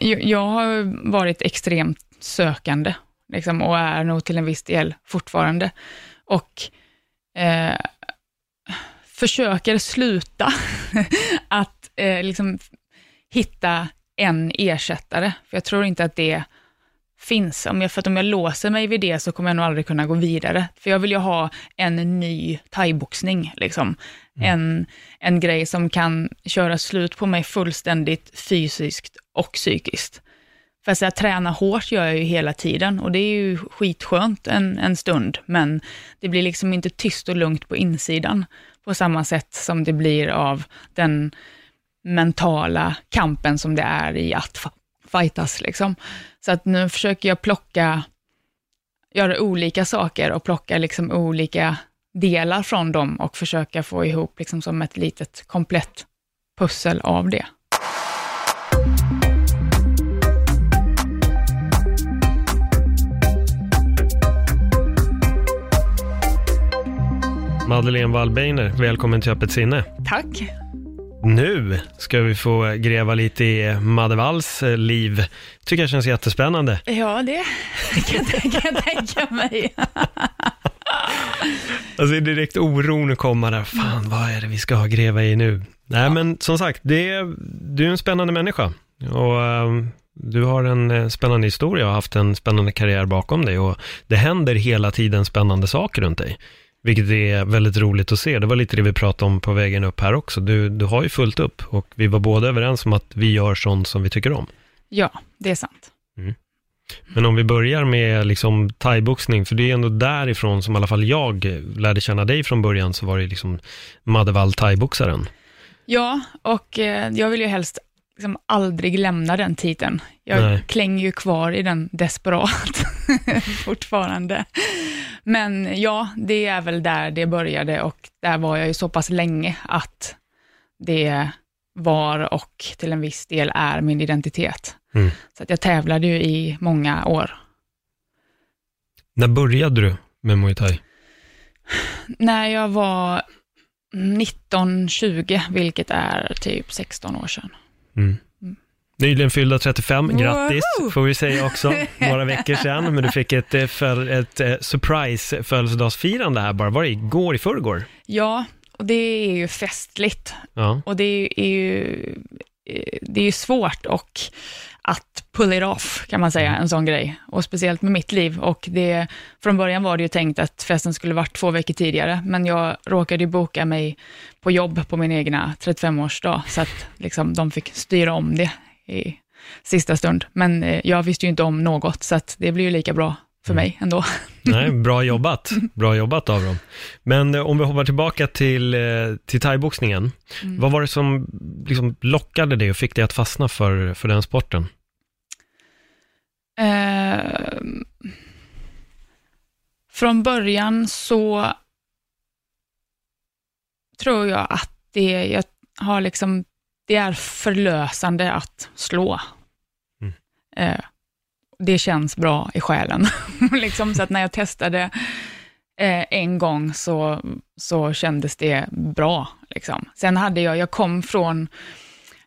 jag, har varit extremt sökande, liksom, och är nog till en viss del fortfarande. Och eh, försöker sluta att eh, liksom hitta en ersättare, för jag tror inte att det finns. Om jag, för att om jag låser mig vid det så kommer jag nog aldrig kunna gå vidare. För jag vill ju ha en ny thaiboxning, liksom. Mm. En, en grej som kan köra slut på mig fullständigt fysiskt och psykiskt. För att träna hårt gör jag ju hela tiden och det är ju skitskönt en, en stund, men det blir liksom inte tyst och lugnt på insidan på samma sätt som det blir av den mentala kampen som det är i att fightas. Liksom. Så att nu försöker jag plocka, göra olika saker och plocka liksom olika delar från dem och försöka få ihop liksom som ett litet komplett pussel av det. Madeleine Wallbeiner, välkommen till Öppet sinne. Tack. Nu ska vi få gräva lite i Madde Walls eh, liv. Tycker jag känns jättespännande. Ja, det kan, jag tänka mig. alltså det är direkt oron komma där. Fan, vad är det vi ska gräva i nu? Nej, ja. men som sagt, det är, du är en spännande människa. Och um, du har en eh, spännande historia och haft en spännande karriär bakom dig. Och det händer hela tiden spännande saker runt dig. Vilket är väldigt roligt att se. Det var lite det vi pratade om på vägen upp här också. Du, du har ju fullt upp och vi var båda överens om att vi gör sånt som vi tycker om. Ja, det är sant. Mm. Men om vi börjar med liksom thaiboxning, för det är ändå därifrån som i alla fall jag lärde känna dig från början, så var det liksom Madevall thaiboxaren. Ja, och eh, jag vill ju helst liksom aldrig lämna den titeln. Jag Nej. klänger ju kvar i den desperat fortfarande. Men ja, det är väl där det började och där var jag ju så pass länge att det var och till en viss del är min identitet. Mm. Så att jag tävlade ju i många år. När började du med muay thai? När jag var 19-20, vilket är typ 16 år sedan. Mm. Nyligen fyllda 35, grattis Woho! får vi säga också, några veckor sedan. Men du fick ett, eh, för, ett eh, surprise födelsedagsfirande här bara, var det igår, i förrgår? Ja, och det är ju festligt. Ja. Och det är ju, eh, det är ju svårt och att pull it off, kan man säga, en sån grej. Och speciellt med mitt liv. Och det, från början var det ju tänkt att festen skulle varit två veckor tidigare, men jag råkade ju boka mig på jobb på min egna 35-årsdag, så att liksom, de fick styra om det i sista stund. Men eh, jag visste ju inte om något, så att det blir ju lika bra för mm. mig ändå. Nej, bra jobbat. Bra jobbat av dem. Men eh, om vi hoppar tillbaka till, eh, till thaiboxningen. Mm. Vad var det som liksom lockade dig och fick dig att fastna för, för den sporten? Eh, från början så tror jag att det, jag har liksom det är förlösande att slå. Mm. Eh, det känns bra i själen. liksom, så att när jag testade eh, en gång så, så kändes det bra. Liksom. Sen hade jag, jag kom från,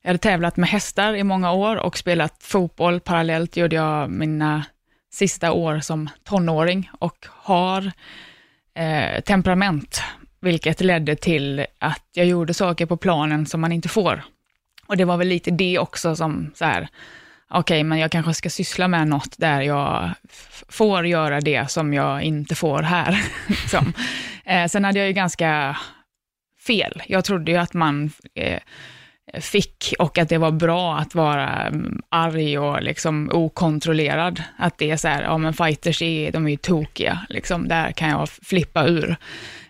jag hade tävlat med hästar i många år och spelat fotboll parallellt, gjorde jag mina sista år som tonåring och har eh, temperament, vilket ledde till att jag gjorde saker på planen som man inte får. Och det var väl lite det också som så här, okej, okay, men jag kanske ska syssla med något där jag får göra det som jag inte får här. liksom. eh, sen hade jag ju ganska fel. Jag trodde ju att man eh, fick och att det var bra att vara mm, arg och liksom okontrollerad. Att det är så här, ja men fighters är, de är ju tokiga, liksom, där kan jag flippa ur.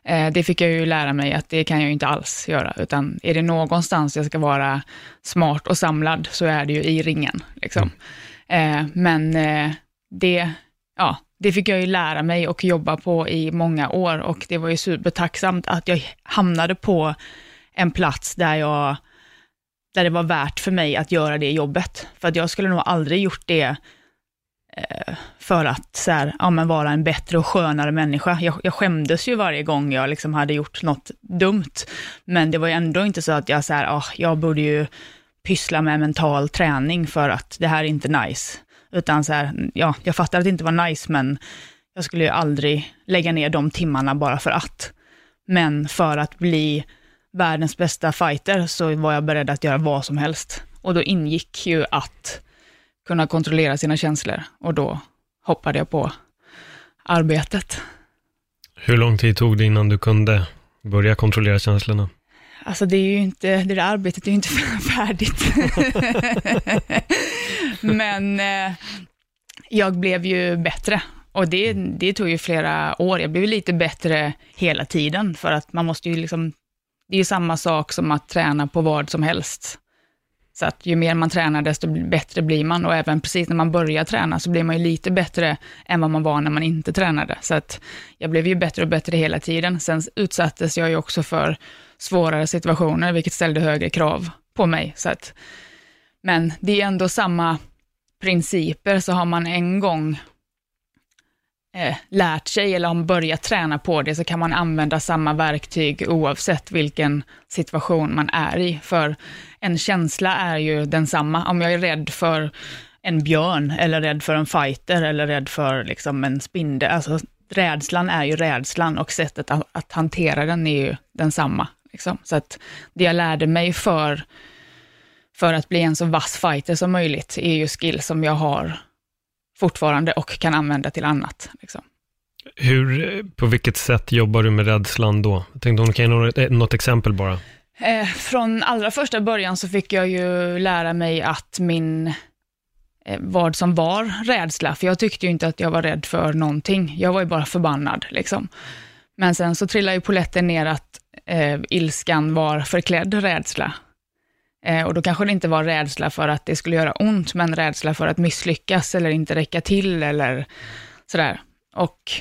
Eh, det fick jag ju lära mig att det kan jag inte alls göra, utan är det någonstans jag ska vara smart och samlad så är det ju i ringen. Liksom. Mm. Eh, men eh, det, ja, det fick jag ju lära mig och jobba på i många år och det var ju supertacksamt att jag hamnade på en plats där jag där det var värt för mig att göra det jobbet. För att jag skulle nog aldrig gjort det Eh, för att så här, ja, men vara en bättre och skönare människa. Jag, jag skämdes ju varje gång jag liksom hade gjort något dumt, men det var ju ändå inte så att jag, så här, oh, jag borde ju pyssla med mental träning för att det här är inte nice. Utan så här, ja, jag fattar att det inte var nice, men jag skulle ju aldrig lägga ner de timmarna bara för att. Men för att bli världens bästa fighter så var jag beredd att göra vad som helst. Och då ingick ju att kunna kontrollera sina känslor och då hoppade jag på arbetet. Hur lång tid tog det innan du kunde börja kontrollera känslorna? Alltså det är ju inte, det där arbetet är ju inte färdigt. Men eh, jag blev ju bättre och det, det tog ju flera år. Jag blev lite bättre hela tiden för att man måste ju liksom, det är ju samma sak som att träna på vad som helst. Så att ju mer man tränar, desto bättre blir man. Och även precis när man börjar träna, så blir man ju lite bättre än vad man var när man inte tränade. Så att jag blev ju bättre och bättre hela tiden. Sen utsattes jag ju också för svårare situationer, vilket ställde högre krav på mig. Så att, men det är ändå samma principer, så har man en gång eh, lärt sig eller har börjat träna på det, så kan man använda samma verktyg oavsett vilken situation man är i. För en känsla är ju densamma. Om jag är rädd för en björn, eller rädd för en fighter, eller rädd för liksom en spindel. Alltså, rädslan är ju rädslan och sättet att, att hantera den är ju densamma. Liksom. Så att det jag lärde mig för, för att bli en så vass fighter som möjligt är ju skill som jag har fortfarande och kan använda till annat. Liksom. Hur, på vilket sätt jobbar du med rädslan då? Jag tänkte om du kan ge något, något exempel bara. Eh, från allra första början så fick jag ju lära mig att min, eh, vad som var rädsla, för jag tyckte ju inte att jag var rädd för någonting. Jag var ju bara förbannad liksom. Men sen så trillade ju poletten ner att eh, ilskan var förklädd rädsla. Eh, och då kanske det inte var rädsla för att det skulle göra ont, men rädsla för att misslyckas eller inte räcka till eller sådär. Och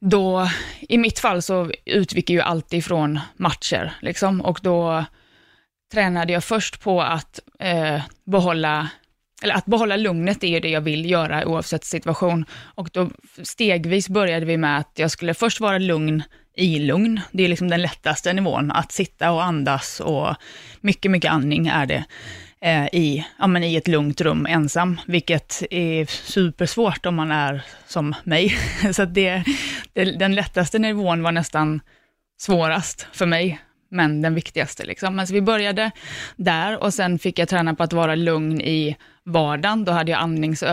då, i mitt fall så utgick ju alltid från matcher, liksom, och då tränade jag först på att eh, behålla eller att behålla lugnet är ju det jag vill göra oavsett situation. Och då stegvis började vi med att jag skulle först vara lugn i lugn. Det är liksom den lättaste nivån, att sitta och andas och mycket, mycket andning är det eh, i, ja, men i ett lugnt rum ensam, vilket är supersvårt om man är som mig. Så det, det, den lättaste nivån var nästan svårast för mig, men den viktigaste. Liksom. Men så vi började där och sen fick jag träna på att vara lugn i vardagen. Då hade jag andnings,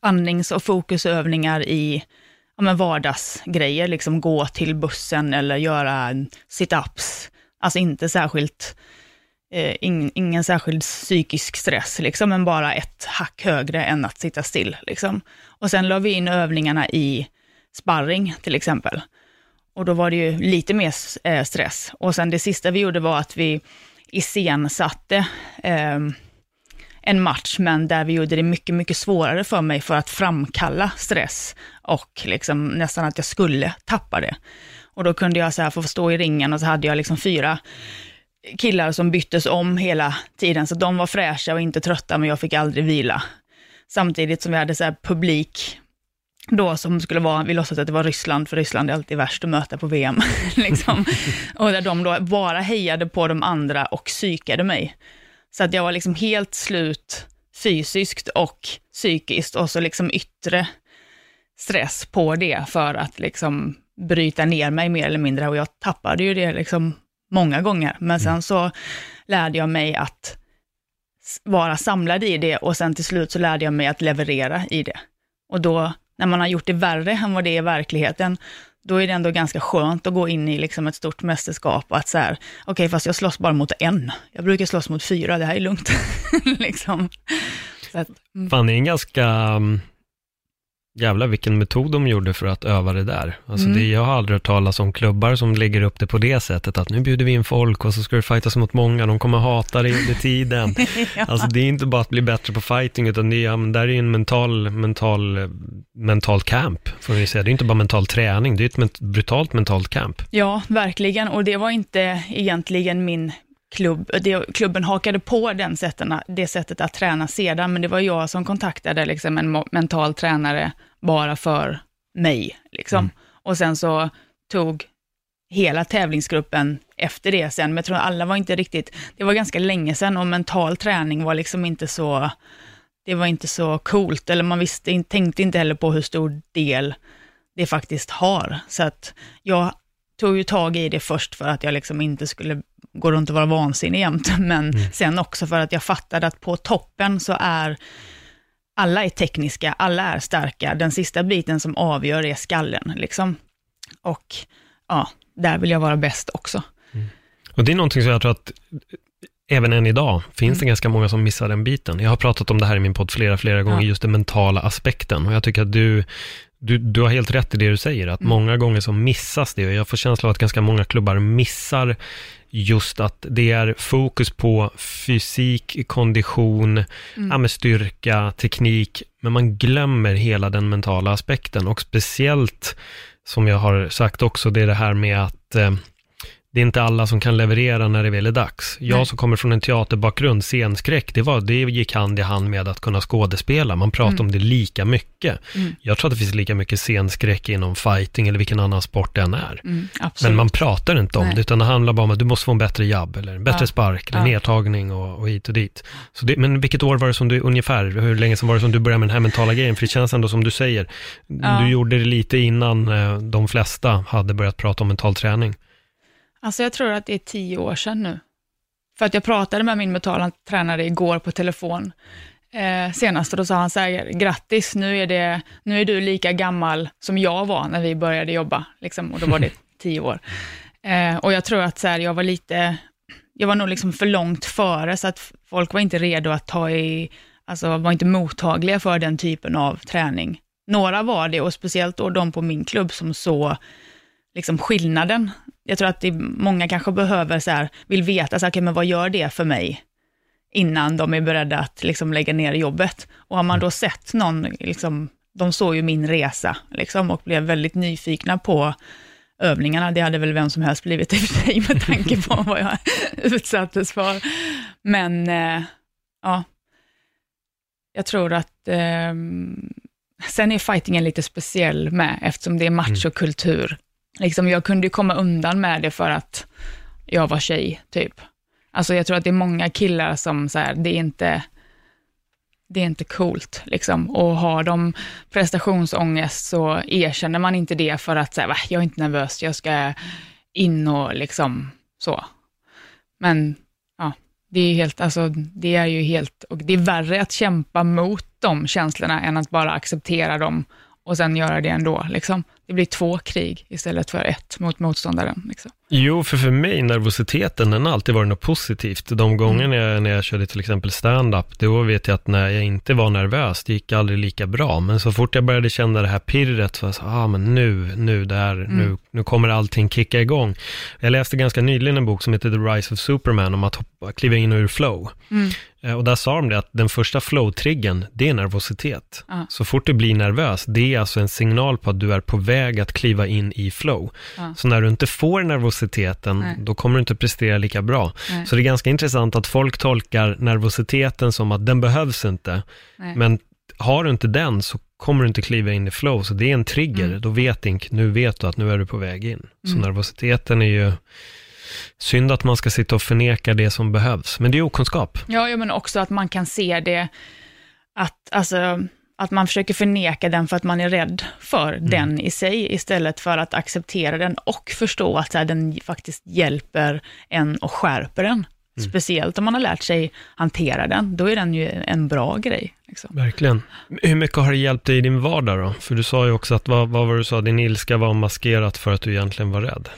andnings och fokusövningar i ja, men vardagsgrejer, liksom gå till bussen eller göra sit-ups. Alltså inte särskilt, eh, ingen, ingen särskild psykisk stress, liksom, men bara ett hack högre än att sitta still. Liksom. Och sen la vi in övningarna i sparring till exempel. Och då var det ju lite mer eh, stress. Och sen det sista vi gjorde var att vi iscensatte eh, en match, men där vi gjorde det mycket, mycket svårare för mig för att framkalla stress och liksom nästan att jag skulle tappa det. Och då kunde jag så här få stå i ringen och så hade jag liksom fyra killar som byttes om hela tiden, så de var fräscha och inte trötta, men jag fick aldrig vila. Samtidigt som vi hade så här publik då som skulle vara, vi låtsas att det var Ryssland, för Ryssland är alltid värst att möta på VM. liksom. Och där de då bara hejade på de andra och psykade mig. Så att jag var liksom helt slut fysiskt och psykiskt och så liksom yttre stress på det för att liksom bryta ner mig mer eller mindre och jag tappade ju det liksom många gånger. Men sen så lärde jag mig att vara samlad i det och sen till slut så lärde jag mig att leverera i det. Och då, när man har gjort det värre än vad det är i verkligheten, då är det ändå ganska skönt att gå in i liksom ett stort mästerskap och att så här, okej, okay, fast jag slåss bara mot en. Jag brukar slåss mot fyra, det här är lugnt. liksom. Så att, mm. Fan, det är en ganska mm, Jävlar vilken metod de gjorde för att öva det där. Alltså mm. det, jag har aldrig hört talas om klubbar som lägger upp det på det sättet, att nu bjuder vi in folk och så ska du fightas mot många, de kommer hata dig under tiden. ja. Alltså det är inte bara att bli bättre på fighting, utan det är, ja, där är en mental, mental, mental camp, får vi säga. Det är inte bara mental träning, det är ett brutalt mentalt camp. Ja, verkligen, och det var inte egentligen min klubb, klubben hakade på den sätten, det sättet att träna sedan, men det var jag som kontaktade liksom en mental tränare bara för mig. Liksom. Mm. Och sen så tog hela tävlingsgruppen efter det sen, men jag tror alla var inte riktigt, det var ganska länge sedan och mental träning var liksom inte så, det var inte så coolt, eller man visste, tänkte inte heller på hur stor del det faktiskt har. Så att jag tog ju tag i det först för att jag liksom inte skulle gå runt och vara vansinnig jämt, men mm. sen också för att jag fattade att på toppen så är alla är tekniska, alla är starka. Den sista biten som avgör är skallen. Liksom. Och ja, där vill jag vara bäst också. Mm. Och Det är någonting som jag tror att även än idag finns det mm. ganska många som missar den biten. Jag har pratat om det här i min podd flera, flera gånger, ja. just den mentala aspekten. Och jag tycker att du, du, du har helt rätt i det du säger, att mm. många gånger så missas det. Och jag får känslan av att ganska många klubbar missar just att det är fokus på fysik, kondition, mm. ja, styrka, teknik, men man glömmer hela den mentala aspekten. Och speciellt, som jag har sagt också, det är det här med att eh, det är inte alla som kan leverera när det väl är dags. Jag Nej. som kommer från en teaterbakgrund, scenskräck, det, var, det gick hand i hand med att kunna skådespela. Man pratar mm. om det lika mycket. Mm. Jag tror att det finns lika mycket scenskräck inom fighting eller vilken annan sport det än är. Mm, Men man pratar inte om Nej. det, utan det handlar bara om att du måste få en bättre jabb, eller en bättre ja. spark, eller ja. nedtagning och, och hit och dit. Så det, men vilket år var det som du, ungefär, hur länge sedan var det som du började med den här mentala grejen? För det känns ändå som du säger, ja. du gjorde det lite innan eh, de flesta hade börjat prata om mental träning. Alltså jag tror att det är tio år sedan nu. För att jag pratade med min mentala tränare igår på telefon eh, senast och då sa han så här, grattis, nu är, det, nu är du lika gammal som jag var när vi började jobba, liksom, och då var det tio år. Eh, och jag tror att så här, jag var lite, jag var nog liksom för långt före, så att folk var inte redo att ta i, alltså var inte mottagliga för den typen av träning. Några var det, och speciellt då de på min klubb som såg liksom skillnaden jag tror att det, många kanske behöver så här, vill veta, så här, okay, men vad gör det för mig? Innan de är beredda att liksom lägga ner jobbet. Och har man då sett någon, liksom, de såg ju min resa liksom, och blev väldigt nyfikna på övningarna. Det hade väl vem som helst blivit i och för sig med tanke på vad jag utsattes för. Men eh, ja, jag tror att eh, sen är fightingen lite speciell med, eftersom det är machokultur liksom, jag kunde ju komma undan med det för att jag var tjej, typ. Alltså jag tror att det är många killar som så här, det är inte, det är inte coolt, liksom. Och har de prestationsångest så erkänner man inte det för att säga, jag är inte nervös, jag ska in och liksom så. Men ja, det är helt, alltså det är ju helt, och det är värre att kämpa mot de känslorna än att bara acceptera dem och sen göra det ändå. Liksom. Det blir två krig istället för ett mot motståndaren. Liksom. Jo, för för mig, nervositeten, den har alltid varit något positivt. De gånger mm. jag, när jag körde till exempel stand-up, då vet jag att när jag inte var nervös, det gick aldrig lika bra. Men så fort jag började känna det här pirret, så var jag så, ah, men nu, nu, där, mm. nu, nu kommer allting kicka igång. Jag läste ganska nyligen en bok som heter The Rise of Superman, om att hoppa, kliva in ur flow. Mm. Eh, och där sa de det att den första flow-triggen, det är nervositet. Uh. Så fort du blir nervös, det är alltså en signal på att du är på väg att kliva in i flow. Uh. Så när du inte får nervositeten, Nej. då kommer du inte prestera lika bra. Nej. Så det är ganska intressant att folk tolkar nervositeten som att den behövs inte. Nej. Men har du inte den så kommer du inte kliva in i flow, så det är en trigger. Mm. Då vet du, nu vet du att nu är du på väg in. Så mm. nervositeten är ju Synd att man ska sitta och förneka det som behövs, men det är okunskap. Ja, ja men också att man kan se det, att, alltså, att man försöker förneka den för att man är rädd för mm. den i sig, istället för att acceptera den och förstå att här, den faktiskt hjälper en och skärper den. Mm. Speciellt om man har lärt sig hantera den, då är den ju en bra grej. Liksom. Verkligen. Hur mycket har det hjälpt dig i din vardag då? För du sa ju också att, vad, vad var det du sa, din ilska var maskerat för att du egentligen var rädd.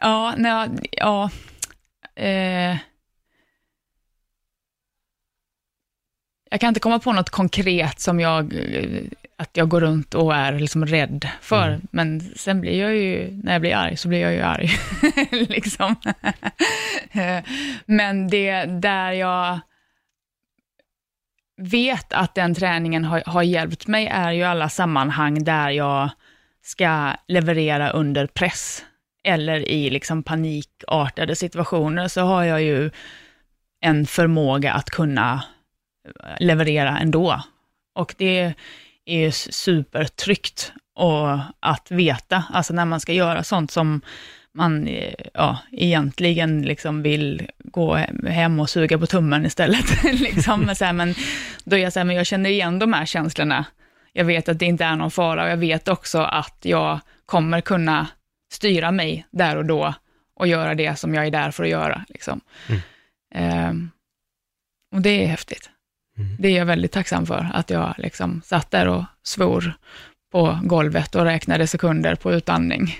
Ja, nej, ja. Eh, jag kan inte komma på något konkret som jag, att jag går runt och är liksom rädd för, mm. men sen blir jag ju, när jag blir arg, så blir jag ju arg. liksom. men det där jag vet att den träningen har, har hjälpt mig är ju alla sammanhang där jag ska leverera under press eller i liksom panikartade situationer så har jag ju en förmåga att kunna leverera ändå. Och det är supertryggt och att veta, alltså när man ska göra sånt som man eh, ja, egentligen liksom vill gå hem och suga på tummen istället. liksom. men, så här, men då är jag så här, men jag känner igen de här känslorna. Jag vet att det inte är någon fara och jag vet också att jag kommer kunna styra mig där och då och göra det som jag är där för att göra. Liksom. Mm. Um, och det är häftigt. Mm. Det är jag väldigt tacksam för, att jag liksom satt där och svor på golvet och räknade sekunder på utandning.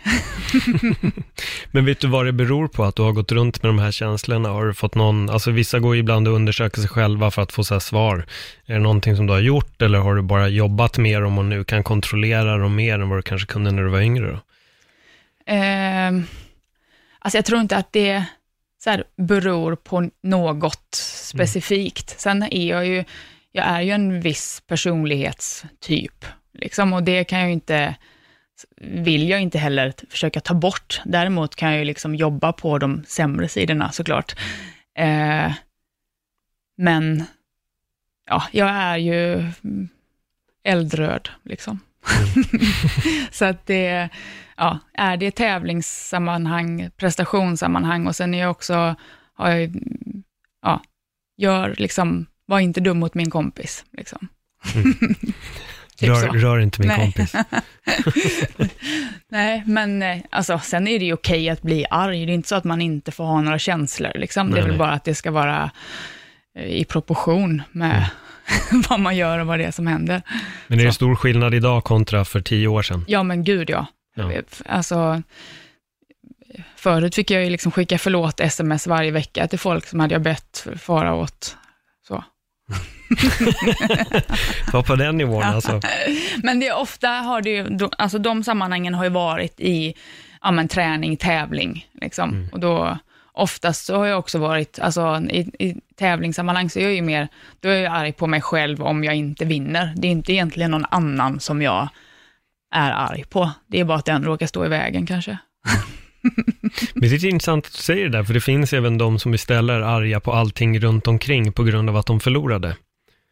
Men vet du vad det beror på att du har gått runt med de här känslorna? Har du fått någon, alltså vissa går ibland och undersöker sig själva för att få så svar. Är det någonting som du har gjort eller har du bara jobbat med dem och nu kan kontrollera dem mer än vad du kanske kunde när du var yngre? Då? Eh, alltså jag tror inte att det så här, beror på något specifikt. Mm. Sen är jag ju, jag är ju en viss personlighetstyp Liksom, och det kan jag inte, vill jag inte heller försöka ta bort. Däremot kan jag ju liksom jobba på de sämre sidorna såklart. Eh, men ja, jag är ju eldröd liksom. så att det, ja, är det tävlingssammanhang, prestationssammanhang och sen är jag också, har jag, ja, gör liksom, var inte dum mot min kompis. Liksom. Mm. Typ rör, rör, inte min Nej. kompis. Nej, men eh, alltså, sen är det ju okej att bli arg. Det är inte så att man inte får ha några känslor. Liksom. Nej, det är väl bara att det ska vara eh, i proportion med mm. vad man gör och vad det är som händer. Men är det stor skillnad idag kontra för tio år sedan? Ja, men gud ja. Ja. Alltså, förut fick jag ju liksom skicka förlåt-sms varje vecka till folk som hade jag bett fara åt. Så. var på den nivån alltså. Men det är ofta har det ju, alltså de sammanhangen har ju varit i ja, men, träning, tävling, liksom. Mm. Och då, oftast så har jag också varit, alltså i, i tävlingssammanhang så är jag ju mer, då är jag arg på mig själv om jag inte vinner. Det är inte egentligen någon annan som jag är arg på. Det är bara att den råkar stå i vägen kanske. Men det är intressant att du säger det där, för det finns även de som istället är arga på allting runt omkring på grund av att de förlorade.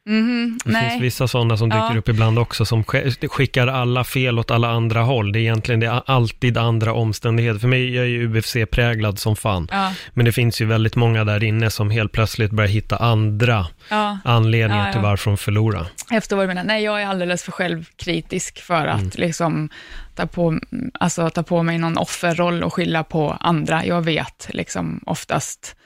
Mm, det nej. finns vissa sådana som dyker ja. upp ibland också, som skickar alla fel åt alla andra håll. Det är egentligen det är alltid andra omständigheter. För mig, jag är ju UFC-präglad som fan. Ja. Men det finns ju väldigt många där inne som helt plötsligt börjar hitta andra ja. anledningar till varför de förlorar. Efter vad du menar. Nej, jag är alldeles för självkritisk för att mm. liksom ta på, alltså, ta på mig någon offerroll och skylla på andra. Jag vet liksom oftast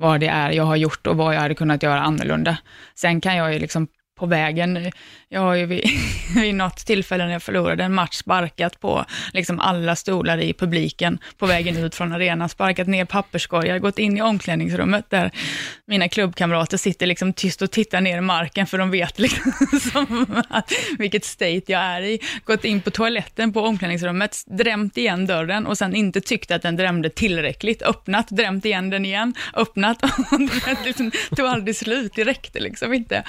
vad det är jag har gjort och vad jag hade kunnat göra annorlunda. Sen kan jag ju liksom på vägen. Jag har ju vid, vid något tillfälle när jag förlorade en match sparkat på liksom alla stolar i publiken på vägen ut från arenan, sparkat ner papperskorgar, gått in i omklädningsrummet där mina klubbkamrater sitter liksom tyst och tittar ner i marken för de vet liksom vilket state jag är i. Gått in på toaletten på omklädningsrummet, drämt igen dörren och sen inte tyckt att den drämde tillräckligt. Öppnat, drämt igen den igen, öppnat och det liksom, tog aldrig slut, det räckte liksom inte.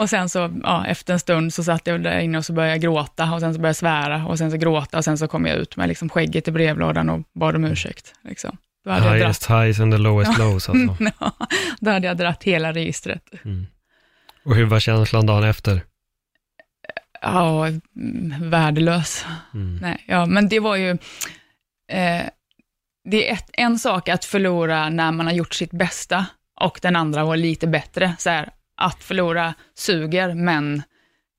Och sen så, ja, efter en stund så satt jag där inne och så började jag gråta och sen så började jag svära och sen så gråta och sen så kom jag ut med liksom skägget i brevlådan och bad om ursäkt. Liksom. Då hade highest dratt... highs and the lowest lows alltså. ja, då hade jag dratt hela registret. Mm. Och hur var känslan dagen efter? Ja, värdelös. Mm. Nej, ja, men det var ju, eh, det är ett, en sak att förlora när man har gjort sitt bästa och den andra var lite bättre. Så här, att förlora suger, men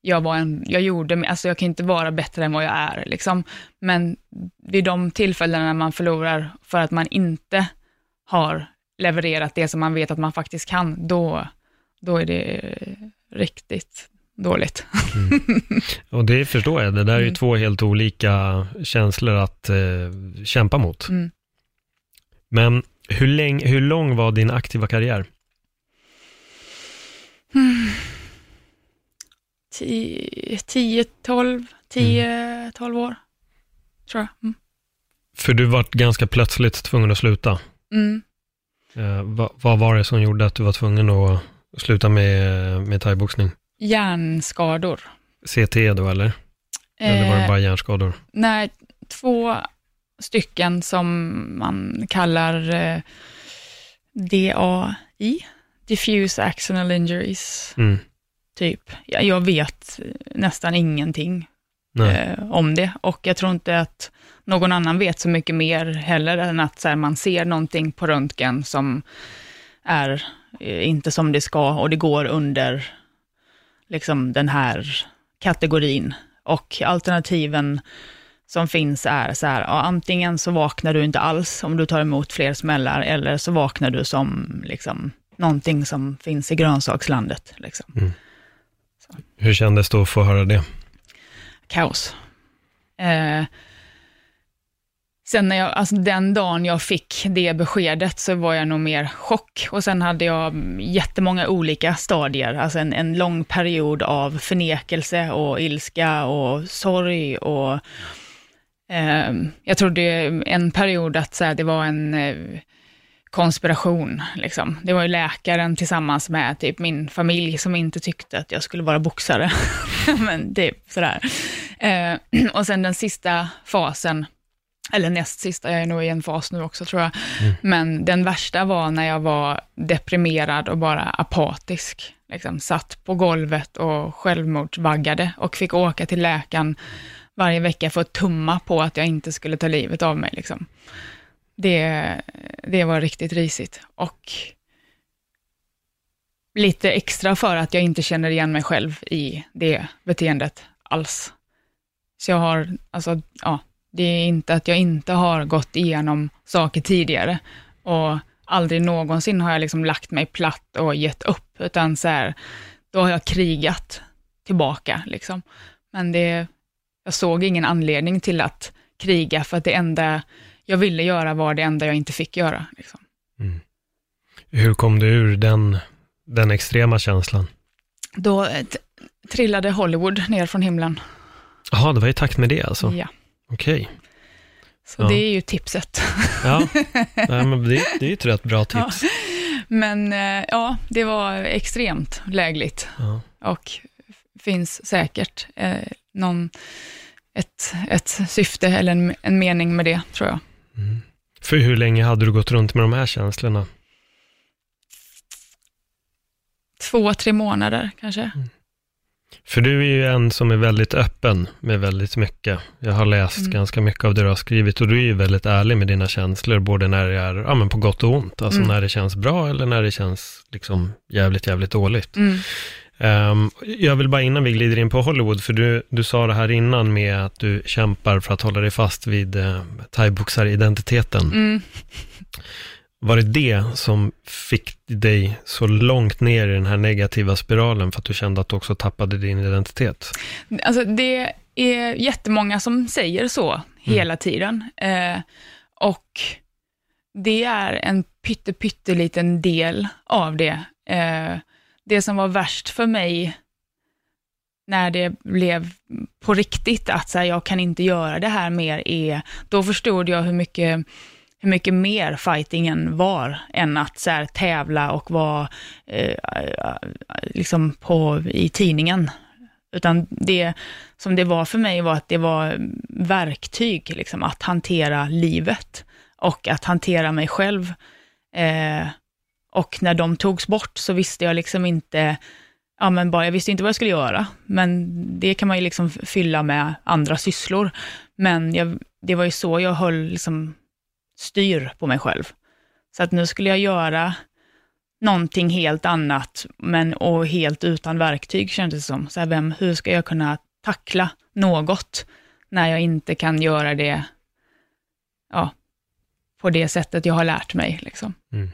jag, var en, jag gjorde, alltså jag kan inte vara bättre än vad jag är. Liksom. Men vid de tillfällena när man förlorar för att man inte har levererat det som man vet att man faktiskt kan, då, då är det riktigt dåligt. Mm. Och det förstår jag, det där är ju mm. två helt olika känslor att eh, kämpa mot. Mm. Men hur, länge, hur lång var din aktiva karriär? 10, 12, 10, 12 år, tror jag. Mm. För du var ganska plötsligt tvungen att sluta. Mm. Eh, vad, vad, var det som gjorde att du var tvungen att sluta med, med thaiboxning? Hjärnskador. CT då eller? Eh, eller var det bara hjärnskador? Nej, två stycken som man kallar eh, DAI, diffuse axonal injuries. Mm. Typ. Jag, jag vet nästan ingenting eh, om det. Och jag tror inte att någon annan vet så mycket mer heller, än att så här, man ser någonting på röntgen som är eh, inte som det ska och det går under liksom den här kategorin. Och alternativen som finns är så här, ja, antingen så vaknar du inte alls om du tar emot fler smällar, eller så vaknar du som liksom, någonting som finns i grönsakslandet. Liksom. Mm. Hur kändes det att få höra det? Kaos. Eh, sen när jag, alltså den dagen jag fick det beskedet så var jag nog mer chock. Och sen hade jag jättemånga olika stadier, alltså en, en lång period av förnekelse och ilska och sorg och eh, jag trodde en period att så här, det var en eh, konspiration. Liksom. Det var ju läkaren tillsammans med typ min familj som inte tyckte att jag skulle vara boxare. Men typ sådär. Eh, och sen den sista fasen, eller näst sista, jag är nog i en fas nu också tror jag. Mm. Men den värsta var när jag var deprimerad och bara apatisk. Liksom, satt på golvet och självmordsvaggade och fick åka till läkaren varje vecka för att tumma på att jag inte skulle ta livet av mig. Liksom. Det, det var riktigt risigt. Och lite extra för att jag inte känner igen mig själv i det beteendet alls. Så jag har, alltså, ja, det är inte att jag inte har gått igenom saker tidigare och aldrig någonsin har jag liksom lagt mig platt och gett upp, utan så här, då har jag krigat tillbaka. Liksom. Men det, jag såg ingen anledning till att kriga, för att det enda jag ville göra var det enda jag inte fick göra. Liksom. Mm. Hur kom du ur den, den extrema känslan? Då trillade Hollywood ner från himlen. Jaha, det var i takt med det alltså? Ja. Okej. Okay. Så ja. det är ju tipset. Ja, Nej, men det, det är ju ett rätt bra tips. Ja. Men eh, ja, det var extremt lägligt. Ja. Och finns säkert eh, någon, ett, ett syfte eller en, en mening med det, tror jag. Mm. För hur länge hade du gått runt med de här känslorna? Två, tre månader kanske. Mm. För du är ju en som är väldigt öppen med väldigt mycket. Jag har läst mm. ganska mycket av det du har skrivit och du är ju väldigt ärlig med dina känslor, både när det är ja, men på gott och ont, alltså mm. när det känns bra eller när det känns liksom jävligt, jävligt dåligt. Mm. Um, jag vill bara innan vi glider in på Hollywood, för du, du sa det här innan med att du kämpar för att hålla dig fast vid uh, thaiboxaridentiteten. Mm. Var det det som fick dig så långt ner i den här negativa spiralen för att du kände att du också tappade din identitet? Alltså det är jättemånga som säger så hela mm. tiden. Eh, och det är en pytte, pytteliten del av det. Eh, det som var värst för mig när det blev på riktigt, att så här, jag kan inte göra det här mer, är, då förstod jag hur mycket, hur mycket mer fightingen var, än att så här, tävla och vara eh, liksom på, i tidningen. Utan det som det var för mig var att det var verktyg, liksom, att hantera livet och att hantera mig själv. Eh, och när de togs bort så visste jag liksom inte, ja men bara, jag visste inte vad jag skulle göra, men det kan man ju liksom fylla med andra sysslor. Men jag, det var ju så jag höll liksom styr på mig själv. Så att nu skulle jag göra någonting helt annat, men och helt utan verktyg kändes det som. Så här, vem, hur ska jag kunna tackla något när jag inte kan göra det ja, på det sättet jag har lärt mig. Liksom. Mm.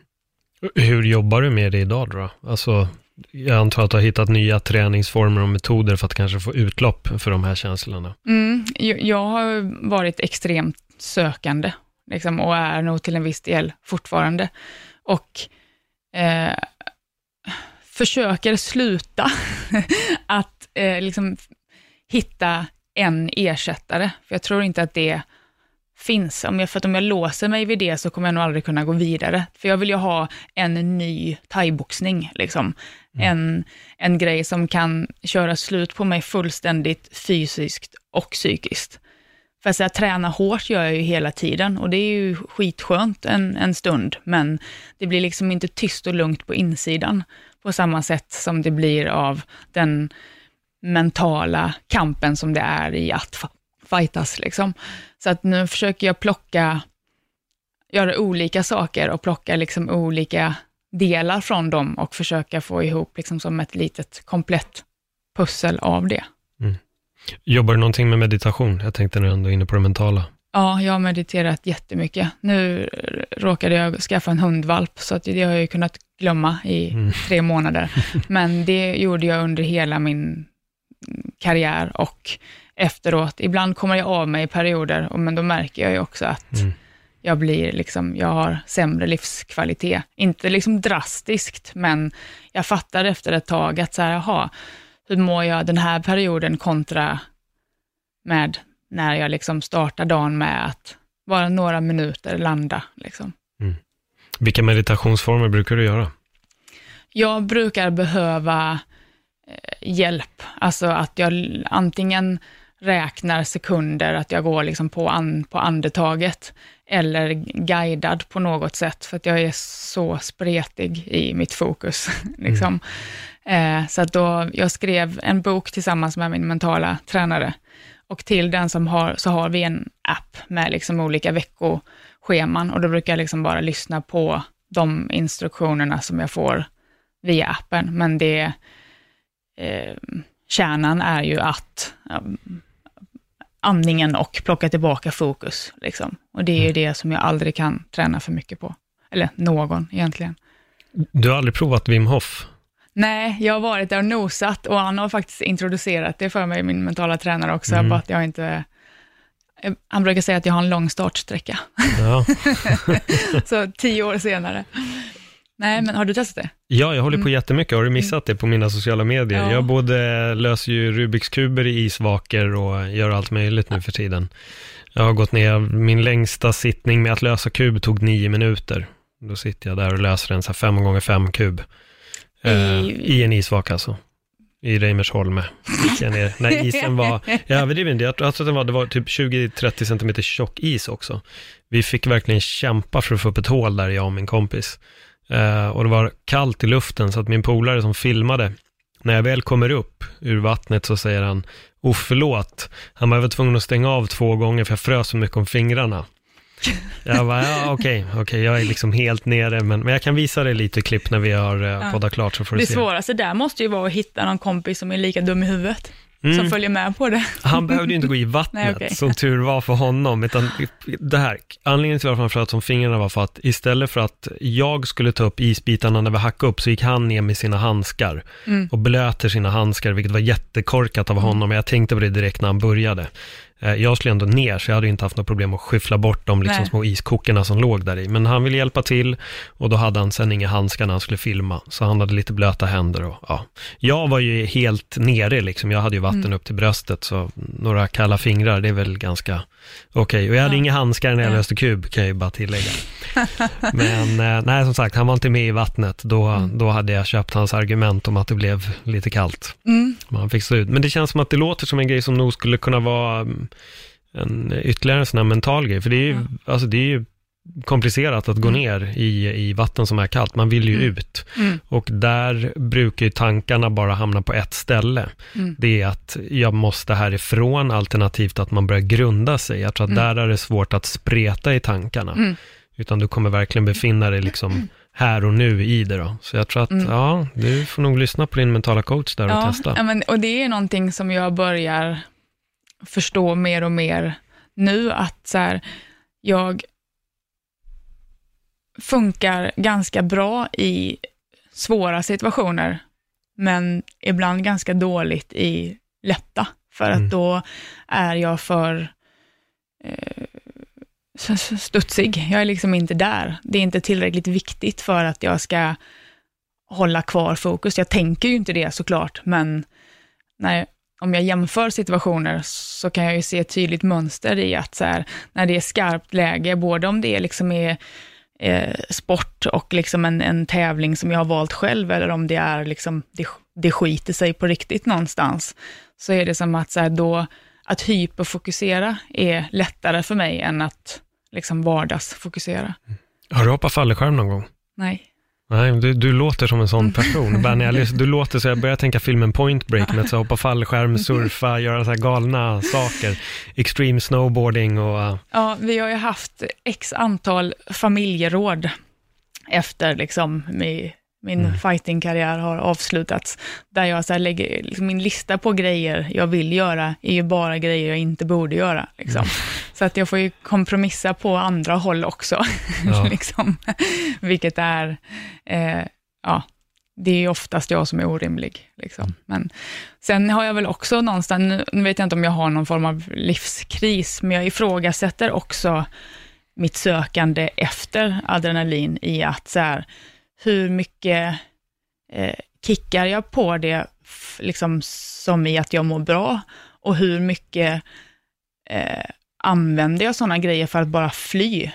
Hur jobbar du med det idag då? Alltså, jag antar att du har hittat nya träningsformer och metoder för att kanske få utlopp för de här känslorna. Mm, jag har varit extremt sökande liksom, och är nog till en viss del fortfarande. Och eh, försöker sluta att eh, liksom, hitta en ersättare, för jag tror inte att det finns. Om jag, för att om jag låser mig vid det så kommer jag nog aldrig kunna gå vidare. För jag vill ju ha en ny thaiboxning, liksom. Mm. En, en grej som kan köra slut på mig fullständigt fysiskt och psykiskt. För att träna hårt gör jag ju hela tiden och det är ju skitskönt en, en stund, men det blir liksom inte tyst och lugnt på insidan på samma sätt som det blir av den mentala kampen som det är i att fightas. Liksom. Så att nu försöker jag plocka, göra olika saker och plocka liksom olika delar från dem och försöka få ihop liksom som ett litet komplett pussel av det. Mm. Jobbar du någonting med meditation? Jag tänkte när du ändå är inne på det mentala. Ja, jag har mediterat jättemycket. Nu råkade jag skaffa en hundvalp, så att det har jag ju kunnat glömma i mm. tre månader. Men det gjorde jag under hela min karriär och efteråt. Ibland kommer jag av mig i perioder, men då märker jag ju också att mm. jag blir liksom, jag har sämre livskvalitet. Inte liksom drastiskt, men jag fattar efter ett tag att så här, jaha, hur mår jag den här perioden kontra med när jag liksom startar dagen med att bara några minuter landa. Liksom. Mm. Vilka meditationsformer brukar du göra? Jag brukar behöva eh, hjälp, alltså att jag antingen räknar sekunder, att jag går liksom på, an, på andetaget, eller guidad på något sätt, för att jag är så spretig i mitt fokus. liksom. Mm. Eh, så att då, jag skrev en bok tillsammans med min mentala tränare, och till den som har, så har vi en app med liksom olika veckoscheman och då brukar jag liksom bara lyssna på de instruktionerna som jag får via appen. Men det, eh, kärnan är ju att andningen och plocka tillbaka fokus. Liksom. Och det är ju mm. det som jag aldrig kan träna för mycket på. Eller någon egentligen. Du har aldrig provat Wim Hof? Nej, jag har varit där och nosat och han har faktiskt introducerat det för mig, min mentala tränare också, mm. bara att jag inte... Han brukar säga att jag har en lång startsträcka. Ja. så tio år senare. Nej, men har du testat det? Ja, jag håller på mm. jättemycket. Har du missat det på mina sociala medier? Ja. Jag både löser ju Rubiks kuber i isvaker och gör allt möjligt nu för tiden. Jag har gått ner, min längsta sittning med att lösa kub tog nio minuter. Då sitter jag där och löser en så här fem gånger fem kub. I, uh, I en isvak alltså. I Reimersholm. När isen var, jag överdriver inte, jag tror att den var, det var typ 20-30 cm tjock is också. Vi fick verkligen kämpa för att få upp ett hål där, jag och min kompis. Uh, och det var kallt i luften, så att min polare som filmade, när jag väl kommer upp ur vattnet så säger han, oh förlåt, han var tvungen att stänga av två gånger för jag frös så mycket om fingrarna. Jag bara, ja okej, okay, okay, jag är liksom helt nere, men, men jag kan visa dig lite klipp när vi har eh, poddat klart så får du det se. Det svåraste där måste ju vara att hitta någon kompis som är lika dum i huvudet. Mm. som följer med på det. Han behövde ju inte gå i vattnet, Nej, okay. som tur var för honom, utan det här, anledningen till varför han fröt som fingrarna var för att istället för att jag skulle ta upp isbitarna när vi hackade upp, så gick han ner med sina handskar mm. och blöter sina handskar, vilket var jättekorkat av mm. honom, jag tänkte på det direkt när han började. Eh, jag skulle ändå ner, så jag hade inte haft något problem att skyffla bort de liksom små iskokorna som låg där i. Men han ville hjälpa till och då hade han sen inga handskar när han skulle filma. Så han hade lite blöta händer och ja. Jag var ju helt nere liksom. Jag hade ju vatten mm. upp till bröstet, så några kalla fingrar, det är väl ganska okej. Okay. Och jag hade ja. inga handskar när jag löste kub, kan jag ju bara tillägga. Men eh, nej, som sagt, han var inte med i vattnet. Då, mm. då hade jag köpt hans argument om att det blev lite kallt. Mm. Man fick stå ut. Men det känns som att det låter som en grej som nog skulle kunna vara mm, en, ytterligare en sån här mental grej. För det är ju, mm. alltså det är ju komplicerat att gå mm. ner i, i vatten som är kallt. Man vill ju mm. ut. Mm. Och där brukar ju tankarna bara hamna på ett ställe. Mm. Det är att jag måste härifrån, alternativt att man börjar grunda sig. Jag tror att där är det svårt att spreta i tankarna. Utan du kommer verkligen befinna dig liksom här och nu i det då. Så jag tror att, mm. ja, du får nog lyssna på din mentala coach där ja, och testa. Ja, men, och det är någonting som jag börjar förstå mer och mer nu, att så här, jag funkar ganska bra i svåra situationer, men ibland ganska dåligt i lätta, för att mm. då är jag för eh, studsig. Jag är liksom inte där. Det är inte tillräckligt viktigt för att jag ska hålla kvar fokus. Jag tänker ju inte det såklart, men när, om jag jämför situationer så kan jag ju se ett tydligt mönster i att så här, när det är skarpt läge, både om det liksom är eh, sport och liksom en, en tävling som jag har valt själv, eller om det är liksom, det, det skiter sig på riktigt någonstans, så är det som att så här, då, att hyperfokusera är lättare för mig än att liksom vardagsfokusera. Har du hoppat fallskärm någon gång? Nej. Nej, du, du låter som en sån person. Lyssnar, du låter så jag börjar tänka filmen Point Break med att så hoppa fallskärm, surfa, göra så här galna saker. Extreme snowboarding och... uh, Ja, vi har ju haft x antal familjeråd efter liksom mi- min Mm. fightingkarriär har avslutats, där jag så lägger, liksom min lista på grejer jag vill göra är ju bara grejer jag inte borde göra. Liksom. Mm. Så att jag får ju kompromissa på andra håll också, Ja. liksom. vilket är, eh, ja, det är ju oftast jag som är orimlig. Liksom. Mm. Men sen har jag väl också någonstans, nu nu vet jag inte om jag har någon form av livskris, men jag ifrågasätter också mitt sökande efter adrenalin i att så här, hur mycket eh, kickar jag på det liksom som i att jag mår bra och hur mycket eh, använder jag sådana grejer för att bara fly?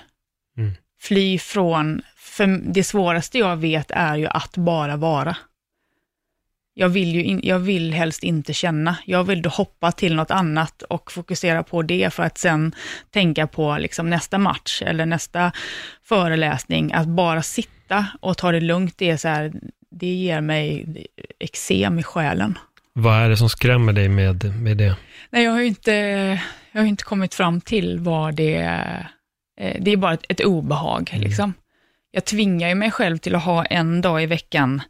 Mm. Fly från, för det svåraste jag vet är ju att bara vara. Jag vill, ju in, jag vill helst inte känna. Jag vill då hoppa till något annat och fokusera på det för att sen tänka på liksom nästa match eller nästa föreläsning. Att bara sitta och ta det lugnt, det, är så här, det ger mig eksem i själen. Vad är det som skrämmer dig med, med det? Nej, jag har ju inte, jag har inte kommit fram till vad det är. Eh, Det är bara ett, ett obehag. Mm. Liksom. Jag tvingar ju mig själv till att ha en dag i veckan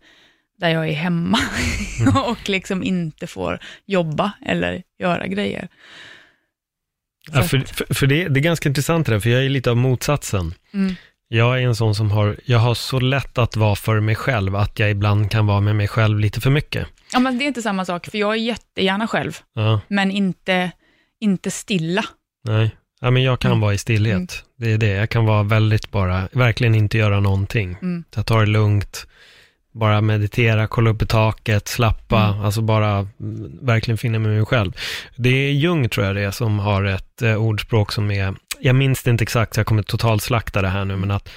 där jag är hemma Mm. och liksom inte får jobba eller göra grejer. Ja, för för, för det, det är ganska intressant det där, för jag är lite av motsatsen. Mm. Jag är en sån som har, jag har så lätt att vara för mig själv, att jag ibland kan vara med mig själv lite för mycket. Ja, men det är inte samma sak, för jag är jättegärna själv, Ja, men inte, inte stilla. nej. Ja, men jag kan Mm. vara i stillhet. Mm. Det är det. Jag kan vara väldigt bara, verkligen inte göra någonting. Mm. Jag tar det lugnt, bara meditera, kolla upp i taket, slappa, Mm. alltså bara verkligen finna med mig själv. Det är Jung tror jag det är som har ett eh, ordspråk som är, jag minns det inte exakt, så jag kommer totalt slakta det här nu, men att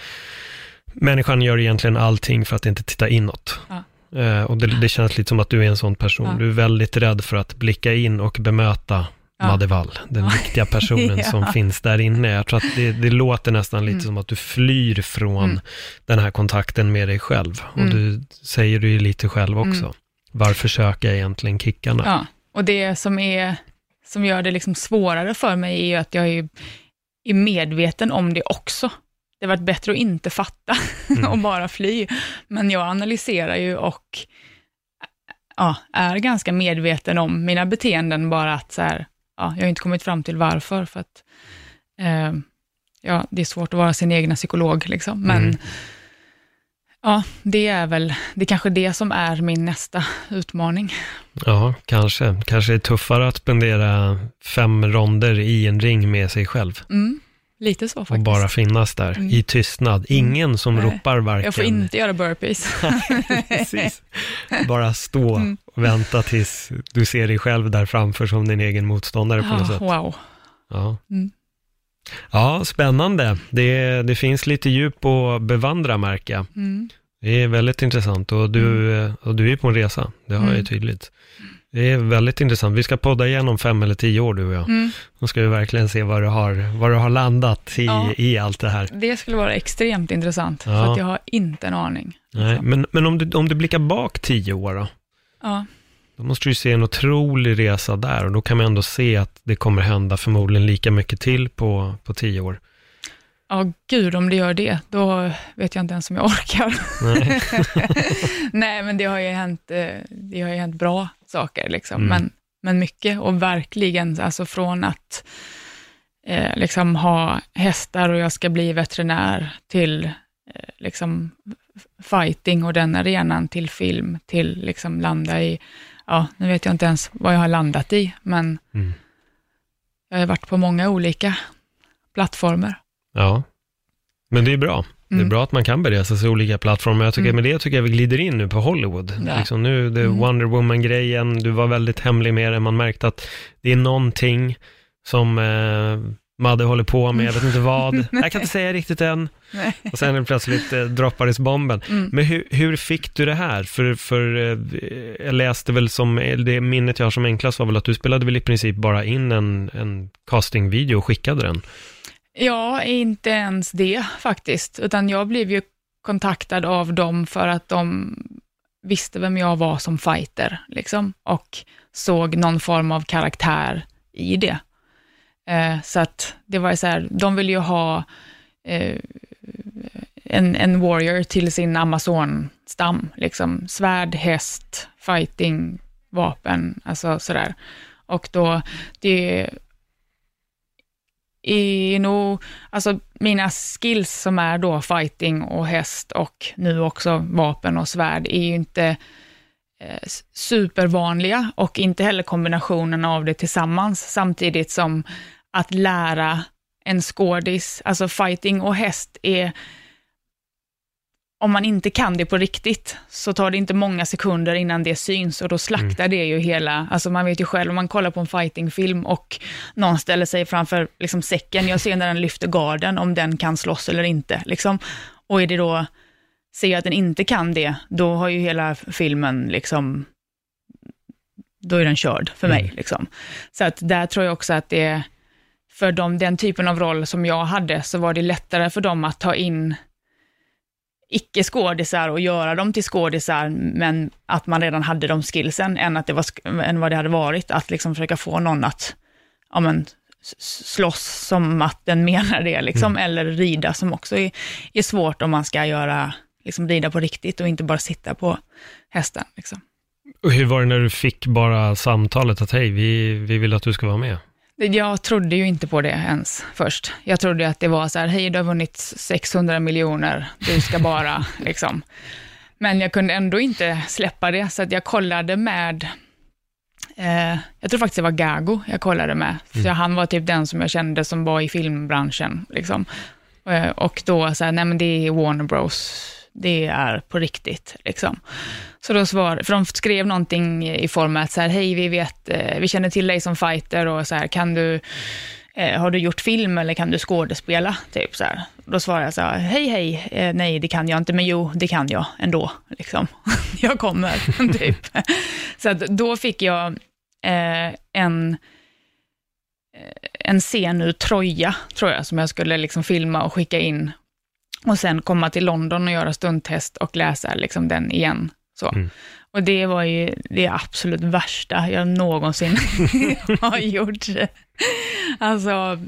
människan gör egentligen allting för att inte titta inåt. Ja. Eh, och det, det känns lite som att du är en sån person. Ja. Du är väldigt rädd för att blicka in och bemöta Ja. Madde Wall, den Ja. viktiga personen Ja. som finns där inne. Jag tror att det, det låter nästan lite Mm. som att du flyr från Mm. den här kontakten med dig själv. Och Mm. du säger du ju lite själv också. Mm. Varför söker jag egentligen kickarna? Ja, och det som, är, som gör det liksom svårare för mig är ju att jag är, är medveten om det också. Det har varit bättre att inte fatta Mm. och bara fly. Men jag analyserar ju och ja, är ganska medveten om mina beteenden, bara att så här, ja, jag har inte kommit fram till varför, för att eh, ja, det är svårt att vara sin egna psykolog, liksom. men Mm. ja, det är väl, det är kanske det som är min nästa utmaning. Ja, kanske. Kanske är tuffare att spendera fem ronder i en ring med sig själv. Mm, lite så Och faktiskt. bara finnas där Mm. i tystnad. Ingen som Nej. ropar varken... Jag får inte göra burpees. Precis. Bara stå Mm. Vänta tills du ser dig själv där framför som din egen motståndare på något Ah, sätt. wow. Ja. Mm. ja, spännande. Det, det finns lite djup att bevandra märker jag. Mm. Det är väldigt intressant och du, och du är på en resa, det har jag Mm. tydligt. Det är väldigt intressant. Vi ska podda igen om fem eller tio år du och jag. Mm. Då ska vi verkligen se var du har, var du har landat i, Ja. i allt det här. Det skulle vara extremt intressant, Ja. för att jag har inte en aning. Nej, Liksom. men men om, du, om du blickar bak tio år då? Ja. Då måste du ju se en otrolig resa där och då kan man ändå se att det kommer hända förmodligen lika mycket till på, på tio år. ja, gud om det gör det, då vet jag inte ens om jag orkar. Nej. Nej, men det har ju hänt, eh, det har ju hänt bra saker, liksom. Mm. men, men mycket. Och verkligen, alltså från att eh, liksom ha hästar och jag ska bli veterinär, till eh, liksom fighting och den arenan, till film, till liksom landa i, ja, nu vet jag inte ens vad jag har landat i, men Mm. jag har varit på många olika plattformer. Ja, men det är bra. Det är Mm. bra att man kan beresa sig olika plattformar. Jag tycker, Mm. Med det tycker jag vi glider in nu på Hollywood. Ja. Liksom nu, det är Mm. Wonder Woman-grejen, du var väldigt hemlig med det. Man märkte att det är någonting som eh, Madde håller på med, jag vet inte vad. jag kan inte säga riktigt än. Nej. Och sen plötsligt eh, droppades bomben. Mm. Men hur, hur fick du det här? För, för eh, jag läste väl som, eh, det minnet jag har som enklast var väl att du spelade väl i princip bara in en, en castingvideo och skickade den. Ja, inte ens det faktiskt, utan jag blev ju kontaktad av dem för att de visste vem jag var som fighter, liksom, och såg någon form av karaktär i det. Eh, så att det var så här, de ville ju ha eh, en, en warrior till sin Amazon-stam, liksom svärd, häst, fighting, vapen, alltså sådär. Och då, det är nog, alltså mina skills som är då fighting och häst och nu också vapen och svärd är ju inte eh, supervanliga och inte heller kombinationen av det tillsammans samtidigt som att lära en skådis, alltså fighting och häst är om man inte kan det på riktigt, så tar det inte många sekunder innan det syns och då slaktar mm. det ju hela, alltså man vet ju själv om man kollar på en fightingfilm och någon ställer sig framför liksom säcken, jag ser när den lyfter garden, om den kan slåss eller inte. Liksom. Och är det då, ser jag att den inte kan det, då har ju hela filmen liksom, då är den körd för mig. Mm. Liksom. Så att där tror jag också att det, för dem, den typen av roll som jag hade, så var det lättare för dem att ta in icke-skådisar och göra dem till skådisar, men att man redan hade de skillsen, än, att det var, än vad det hade varit att liksom försöka få någon att ja, men, slåss som att den menar det, liksom, mm. eller rida, som också är, är, svårt om man ska göra, liksom, rida på riktigt och inte bara sitta på hästen. Liksom. Och hur var det när du fick bara samtalet att hej, vi, vi vill att du ska vara med? Jag trodde ju inte på det ens först. Jag trodde att det var så här, hej du har vunnit 600 miljoner, du ska bara liksom. Men jag kunde ändå inte släppa det, så att jag kollade med, eh, jag tror faktiskt det var Gago jag kollade med, för mm. han var typ den som jag kände som var i filmbranschen. Liksom. Eh, och då så här, nej men det är Warner Bros det är på riktigt. Liksom. Så då svar, för de skrev någonting i form av så här, hej, vi vet, eh, vi känner till dig som fighter och så här, kan du, eh, har du gjort film eller kan du skådespela? Typ så här. Då svarade jag så här, hej, hej, eh, nej, det kan jag inte, men jo, det kan jag ändå. Liksom. jag kommer, typ. Så att då fick jag en en scen ur Troja, tror jag, som jag skulle liksom filma och skicka in och sen komma till London och göra stundtest och läsa liksom den igen. Så. Mm. Och det var ju det absolut värsta jag någonsin har gjort. Alltså,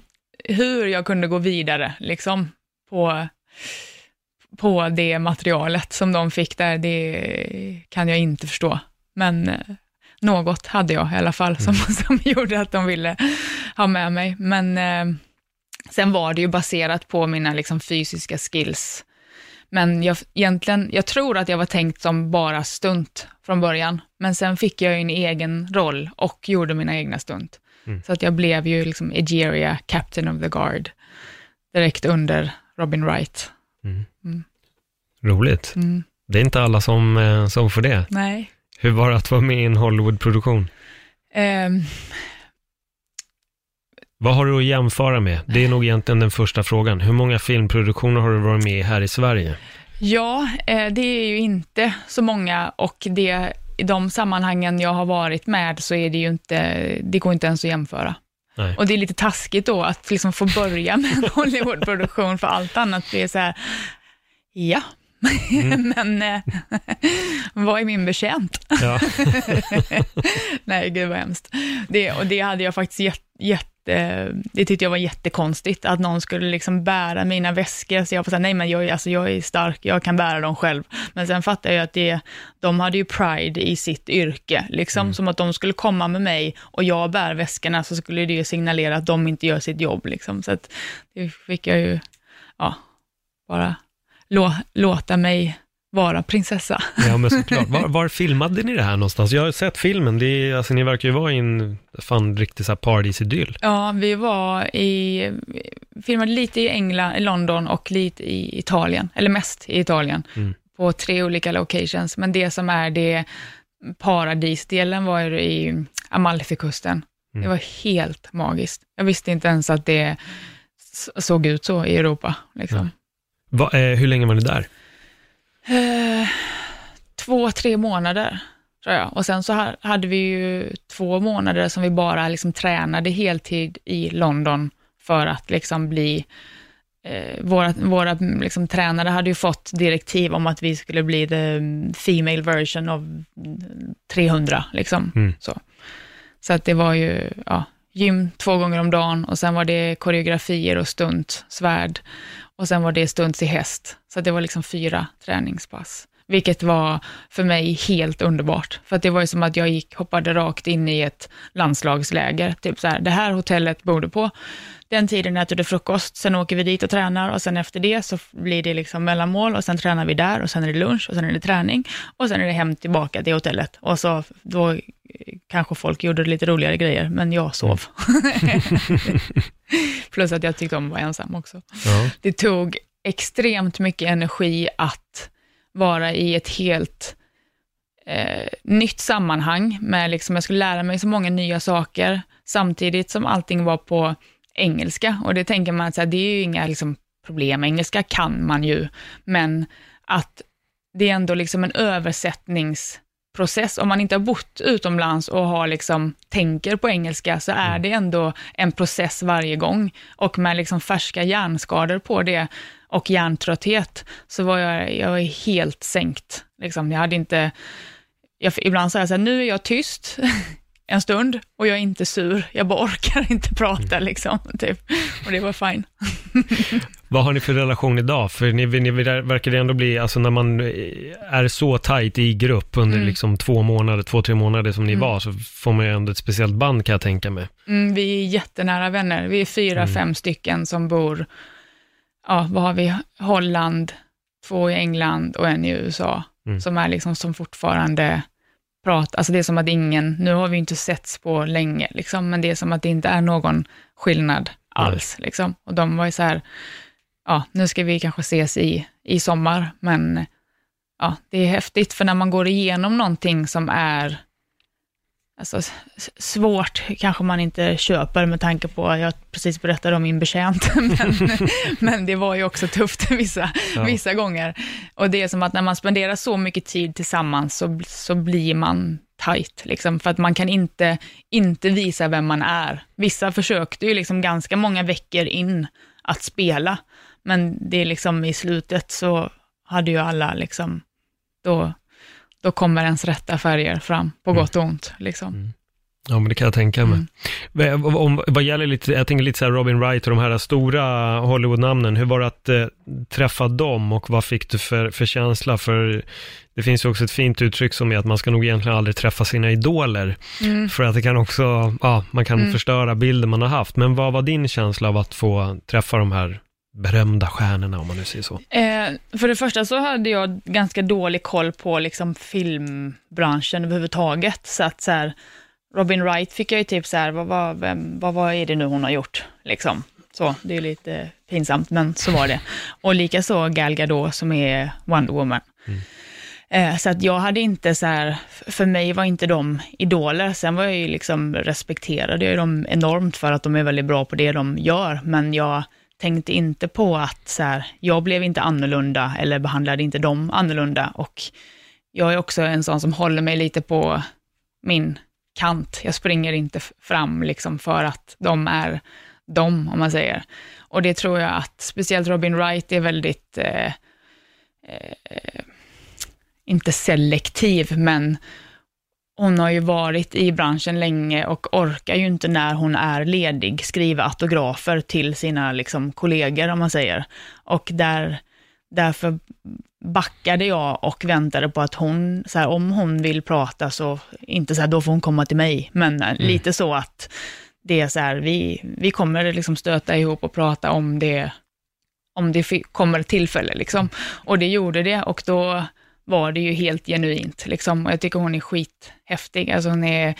hur jag kunde gå vidare liksom på, på det materialet som de fick där, det kan jag inte förstå. Men eh, något hade jag i alla fall som, mm. som gjorde att de ville ha med mig. Men eh, Sen var det ju baserat på mina liksom, fysiska skills. Men jag, egentligen, jag tror att jag var tänkt som bara stunt från början. Men sen fick jag en egen roll och gjorde mina egna stunt. Mm. Så att jag blev ju liksom Egeria, Captain of the Guard, direkt under Robin Wright. Mm. Mm. Roligt. Mm. Det är inte alla som, eh, som får det. Nej. Hur var det att vara med i en Hollywood-produktion? Um, vad har du att jämföra med? Det är nog egentligen den första frågan. Hur många filmproduktioner har du varit med i här i Sverige? Ja, eh, det är ju inte så många och det, i de sammanhangen jag har varit med så är det ju inte, det går inte ens att jämföra. Nej. Och det är lite taskigt då att liksom få börja med en Hollywoodproduktion för allt annat blir så här, ja, Mm. Men eh, vad är min betjänt? Ja. Nej, gud vad hemskt. Det, och det hade jag faktiskt jätte, jätte det tyckte jag var jättekonstigt, att någon skulle liksom bära mina väskor, så jag var såhär, nej men jag, alltså, jag är stark, jag kan bära dem själv. Men sen fattade jag att det, de hade ju pride i sitt yrke, liksom, mm. som att de skulle komma med mig och jag bär väskorna, så skulle det ju signalera att de inte gör sitt jobb. Liksom. Så att det fick jag ju, ja, bara lå, låta mig vara prinsessa. Ja, men såklart. Var, var filmade ni det här någonstans? Jag har sett filmen, det är, alltså, ni verkar ju vara i en fan riktig så här partysidyll. Ja, vi var i, filmade lite i England, i London och lite i Italien, eller mest i Italien, mm. på tre olika locations. Men det som är det paradisdelen var ju i Amalfikusten. Mm. Det var helt magiskt. Jag visste inte ens att det såg ut så i Europa. Liksom. Ja. Va, eh, hur länge var ni där? Eh, två, tre månader, tror jag. Och sen så hade vi ju två månader som vi bara liksom tränade heltid i London för att liksom bli eh, våra, våra liksom, tränare hade ju fått direktiv om att vi skulle bli the female version av 300. Liksom. Mm. Så. så att det var ju ja, gym två gånger om dagen och sen var det koreografier och stunt, svärd och sen var det stunts i häst. Så det var liksom fyra träningspass. Vilket var för mig helt underbart. För att det var ju som att jag gick, hoppade rakt in i ett landslagsläger. Typ så här, det här hotellet bor du på. Den tiden äter du frukost, sen åker vi dit och tränar och sen efter det så blir det liksom mellanmål och sen tränar vi där och sen är det lunch och sen är det träning och sen är det hem tillbaka till hotellet. Och så då kanske folk gjorde lite roligare grejer, men jag sov. Plus att jag tyckte om att vara ensam också. Ja. Det tog extremt mycket energi att vara i ett helt eh, nytt sammanhang, med liksom, jag skulle lära mig så många nya saker, samtidigt som allting var på engelska. Och det tänker man så här, det är ju inga liksom, problem, engelska kan man ju, men att det är ändå liksom en översättningsprocess. Om man inte har bott utomlands och har liksom, tänker på engelska, så är det ändå en process varje gång. Och med liksom färska hjärnskador på det och hjärntrötthet, så var jag, jag var helt sänkt. Liksom, jag hade inte, jag, ibland säger jag så här, nu är jag tyst en stund och jag är inte sur, jag bara orkar inte prata liksom, typ. Och det var fine. Vad har ni för relation idag? För ni, ni verkar ändå bli, alltså när man är så tajt i grupp under Mm. liksom två månader, två, tre månader som ni Mm. var, så får man ju ändå ett speciellt band kan jag tänka mig. Mm, vi är jättenära vänner. Vi är fyra, Mm. fem stycken som bor, ja, vad har vi? Holland, två i England och en i USA, Mm. som är liksom som fortfarande pratar, alltså det är som att ingen, nu har vi inte setts på länge, liksom, men det är som att det inte är någon skillnad alls. Liksom. Och de var ju så här, ja, nu ska vi kanske ses i, i sommar, men ja, det är häftigt, för när man går igenom någonting som är Alltså, svårt kanske man inte köper med tanke på, jag precis berättade om min betjänt, men, men det var ju också tufft vissa, Ja. vissa gånger. Och det är som att när man spenderar så mycket tid tillsammans så, så blir man tight, liksom, för att man kan inte, inte visa vem man är. Vissa försökte ju liksom ganska många veckor in att spela, men det är liksom i slutet så hade ju alla liksom, då, då kommer ens rätta färger fram, på Mm. gott och ont. Liksom. Ja, men det kan jag tänka mig. Mm. Om, vad gäller lite, jag tänker lite så här Robin Wright och de här stora Hollywood-namnen, hur var det att eh, träffa dem och vad fick du för, för känsla? För det finns ju också ett fint uttryck som är att man ska nog egentligen aldrig träffa sina idoler, Mm. för att det kan också, ja, man kan Mm. förstöra bilden man har haft. Men vad var din känsla av att få träffa de här berömda stjärnorna, om man nu säger så? Eh, för det första så hade jag ganska dålig koll på liksom, filmbranschen överhuvudtaget. Så att så här, Robin Wright fick jag ju typ så här, vad, vad, vem, vad, vad är det nu hon har gjort? Liksom. Så, det är lite pinsamt, men så var det. Och likaså Gal Gadot som är Wonder Woman. Mm. Eh, så att jag hade inte så här, för mig var inte de idoler. Sen var jag ju liksom respekterade jag dem enormt för att de är väldigt bra på det de gör, men jag tänkte inte på att så här, jag blev inte annorlunda eller behandlade inte dem annorlunda. Och jag är också en sån som håller mig lite på min kant. Jag springer inte fram liksom för att de är de, om man säger. Och det tror jag att speciellt Robin Wright är väldigt, eh, eh, inte selektiv, men hon har ju varit i branschen länge och orkar ju inte när hon är ledig skriva autografer till sina liksom, kollegor, om man säger. Och där, därför backade jag och väntade på att hon, så här, om hon vill prata så, inte så här, då får hon komma till mig, men eh, lite så att det är så här, vi, vi kommer liksom stöta ihop och prata om det, om det kommer tillfälle liksom. Och det gjorde det och då var det ju helt genuint liksom. Och jag tycker hon är skithäftig. Alltså hon är,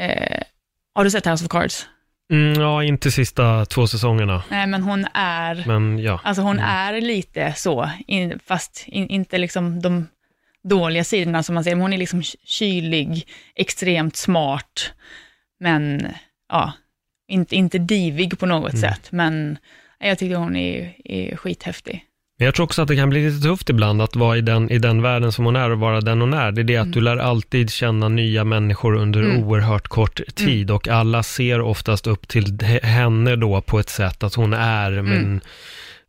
eh, har du sett House of Cards? Mm, ja, inte sista två säsongerna, Nej, men hon är, men ja. Alltså hon Mm. är lite så, in, fast in, inte liksom de dåliga sidorna som man ser, men hon är liksom kylig, extremt smart, men ja, inte, inte divig på något Mm. sätt. Men jag tycker hon är, är skithäftig. Jag tror också att det kan bli lite tufft ibland att vara i den, i den världen som hon är och vara den hon är. Det är det att Mm. du lär alltid känna nya människor under Mm. oerhört kort tid och alla ser oftast upp till he- henne då på ett sätt att hon är men,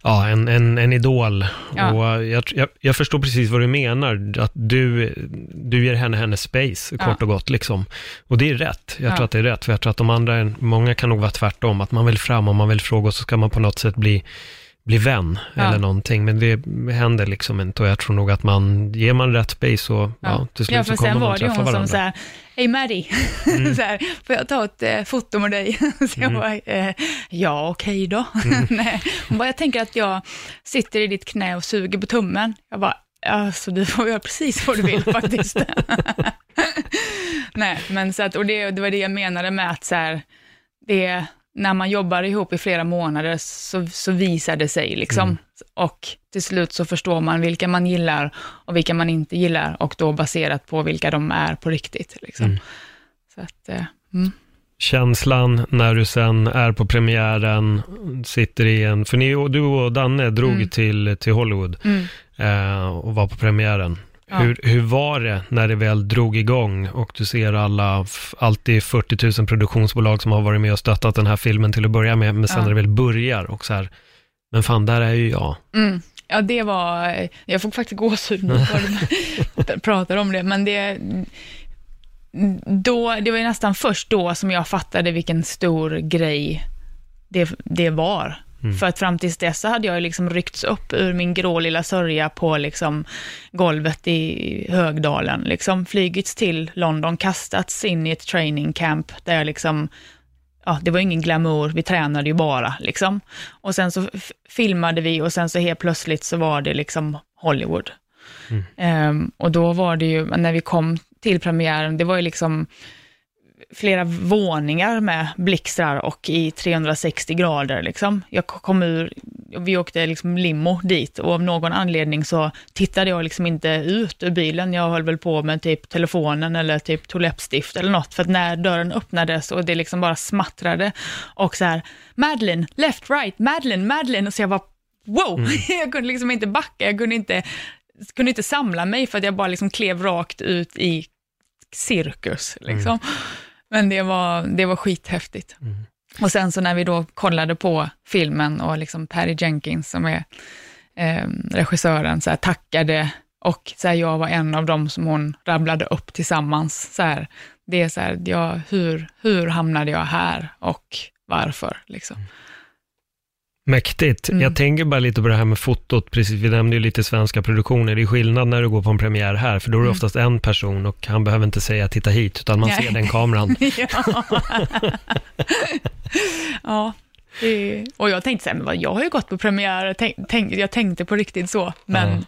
ja, en, en, en idol. Mm. Ja. Och jag, jag, jag förstår precis vad du menar, att du, du ger henne hennes space, Ja. kort och gott liksom. Och det är rätt, jag Ja. tror att det är rätt, för jag tror att de andra, många kan nog vara tvärtom, att man vill fram och man vill fråga och så ska man på något sätt bli bli vän Ja. eller någonting, men det händer liksom inte och jag tror nog att man, ger man rätt space så, ja, till slut ja, så för kommer sen man var att det ju träffa hon som varandra. så här, hej Maddie, så här, får jag ta ett eh, foto med dig? så jag bara, eh, ja okej då. Nej. Hon bara, jag tänker att jag sitter i ditt knä och suger på tummen. Jag bara, alltså du får göra precis vad du vill faktiskt. Nej, men så att, och det, det var det jag menade med att så här, det, när man jobbar ihop i flera månader så, så visar det sig liksom. Och till slut så förstår man vilka man gillar och vilka man inte gillar och då baserat på vilka de är på riktigt. Liksom. Mm. Så att, eh, mm. Känslan när du sen är på premiären, sitter i en, för ni, du och Danne drog Mm. till, till Hollywood Mm. eh, och var på premiären. Ja. Hur, hur var det när det väl drog igång och du ser alla, alltid 40 000 produktionsbolag som har varit med och stöttat den här filmen till att börja med, men sen Ja. när det väl börjar och så här, men fan, där är ju jag. Mm. Ja, det var, jag får faktiskt gåshud när du pratar om det, men det, då, det var ju nästan först då som jag fattade vilken stor grej det, det var. Mm. För att fram tills dess hade jag ju liksom ryckts upp ur min grå lilla sörja på liksom golvet i Högdalen, liksom flygits till London, kastats in i ett training camp där jag liksom ja, det var ingen glamour, vi tränade ju bara liksom. Och sen så filmade vi och sen så helt plötsligt så var det liksom Hollywood. Mm. Ehm, och då var det ju, när vi kom till premiären, det var ju liksom flera våningar med blixtrar och i 360 grader liksom. Jag kom ur, vi åkte liksom limo dit och av någon anledning så tittade jag liksom inte ut ur bilen. Jag höll väl på med typ telefonen eller typ toalettstift eller något, för att när dörren öppnades och det liksom bara smattrade och så här, Madeline, left, right, Madeline, Madeline, och så jag bara, wow, jag kunde liksom inte backa, jag kunde inte, kunde inte samla mig för att jag bara liksom klev rakt ut i cirkus liksom. Men det var, det var skithäftigt. Mm. Och sen så när vi då kollade på filmen och liksom Patty Jenkins som är eh, regissören så här, tackade och så här, jag var en av dem som hon rabblade upp tillsammans. Så här, det är så här, ja, hur, hur hamnade jag här och varför? Liksom. Mäktigt. Mm. Jag tänker bara lite på det här med fotot, precis, vi nämnde ju lite svenska produktioner. Det är skillnad när du går på en premiär här, för då är det Mm. oftast en person och han behöver inte säga titta hit, utan man Nej. ser den kameran. ja. ja. Och jag tänkte så här, men jag har ju gått på premiär, tänk, tänk, jag tänkte på riktigt så, men Ja.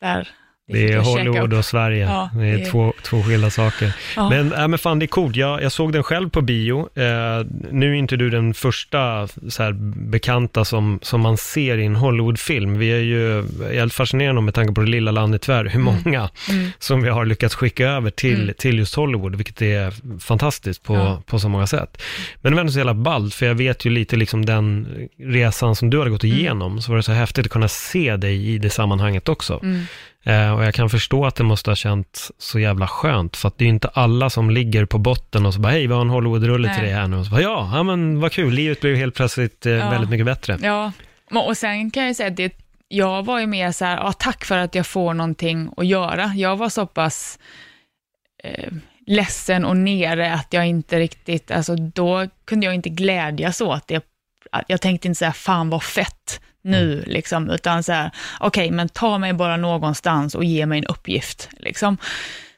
där... Det är Hollywood och Sverige. Ja, det är Två, två skilda saker. Ja. Men, äh, men fan, det är coolt. Jag, jag såg den själv på bio. Eh, nu är inte du den första så här, bekanta som, som man ser i en Hollywoodfilm. Vi är ju helt fascinerande med tanke på det lilla landet tyvärr, hur många Mm. som vi har lyckats skicka över till, Mm. till just Hollywood, vilket är fantastiskt på, Ja. på så många sätt. Men det var ändå så jävla ballt, för jag vet ju lite liksom den resan som du hade gått Mm. igenom, så var det så häftigt att kunna se dig i det sammanhanget också. Eh, och jag kan förstå att det måste ha känts så jävla skönt, för att det är ju inte alla som ligger på botten och så bara, hej, vi har en Hollywood-rulle till dig här nu. Och så bara, ja, ja, men vad kul, livet blev helt plötsligt eh, Ja. väldigt mycket bättre. Ja, och sen kan jag säga att det, jag var ju mer så här, ja, tack för att jag får någonting att göra. Jag var så pass eh, ledsen och nere att jag inte riktigt, alltså då kunde jag inte glädjas åt det. Jag tänkte inte så här, fan vad fett nu, liksom, utan så här, okej, men ta mig bara någonstans och ge mig en uppgift, liksom.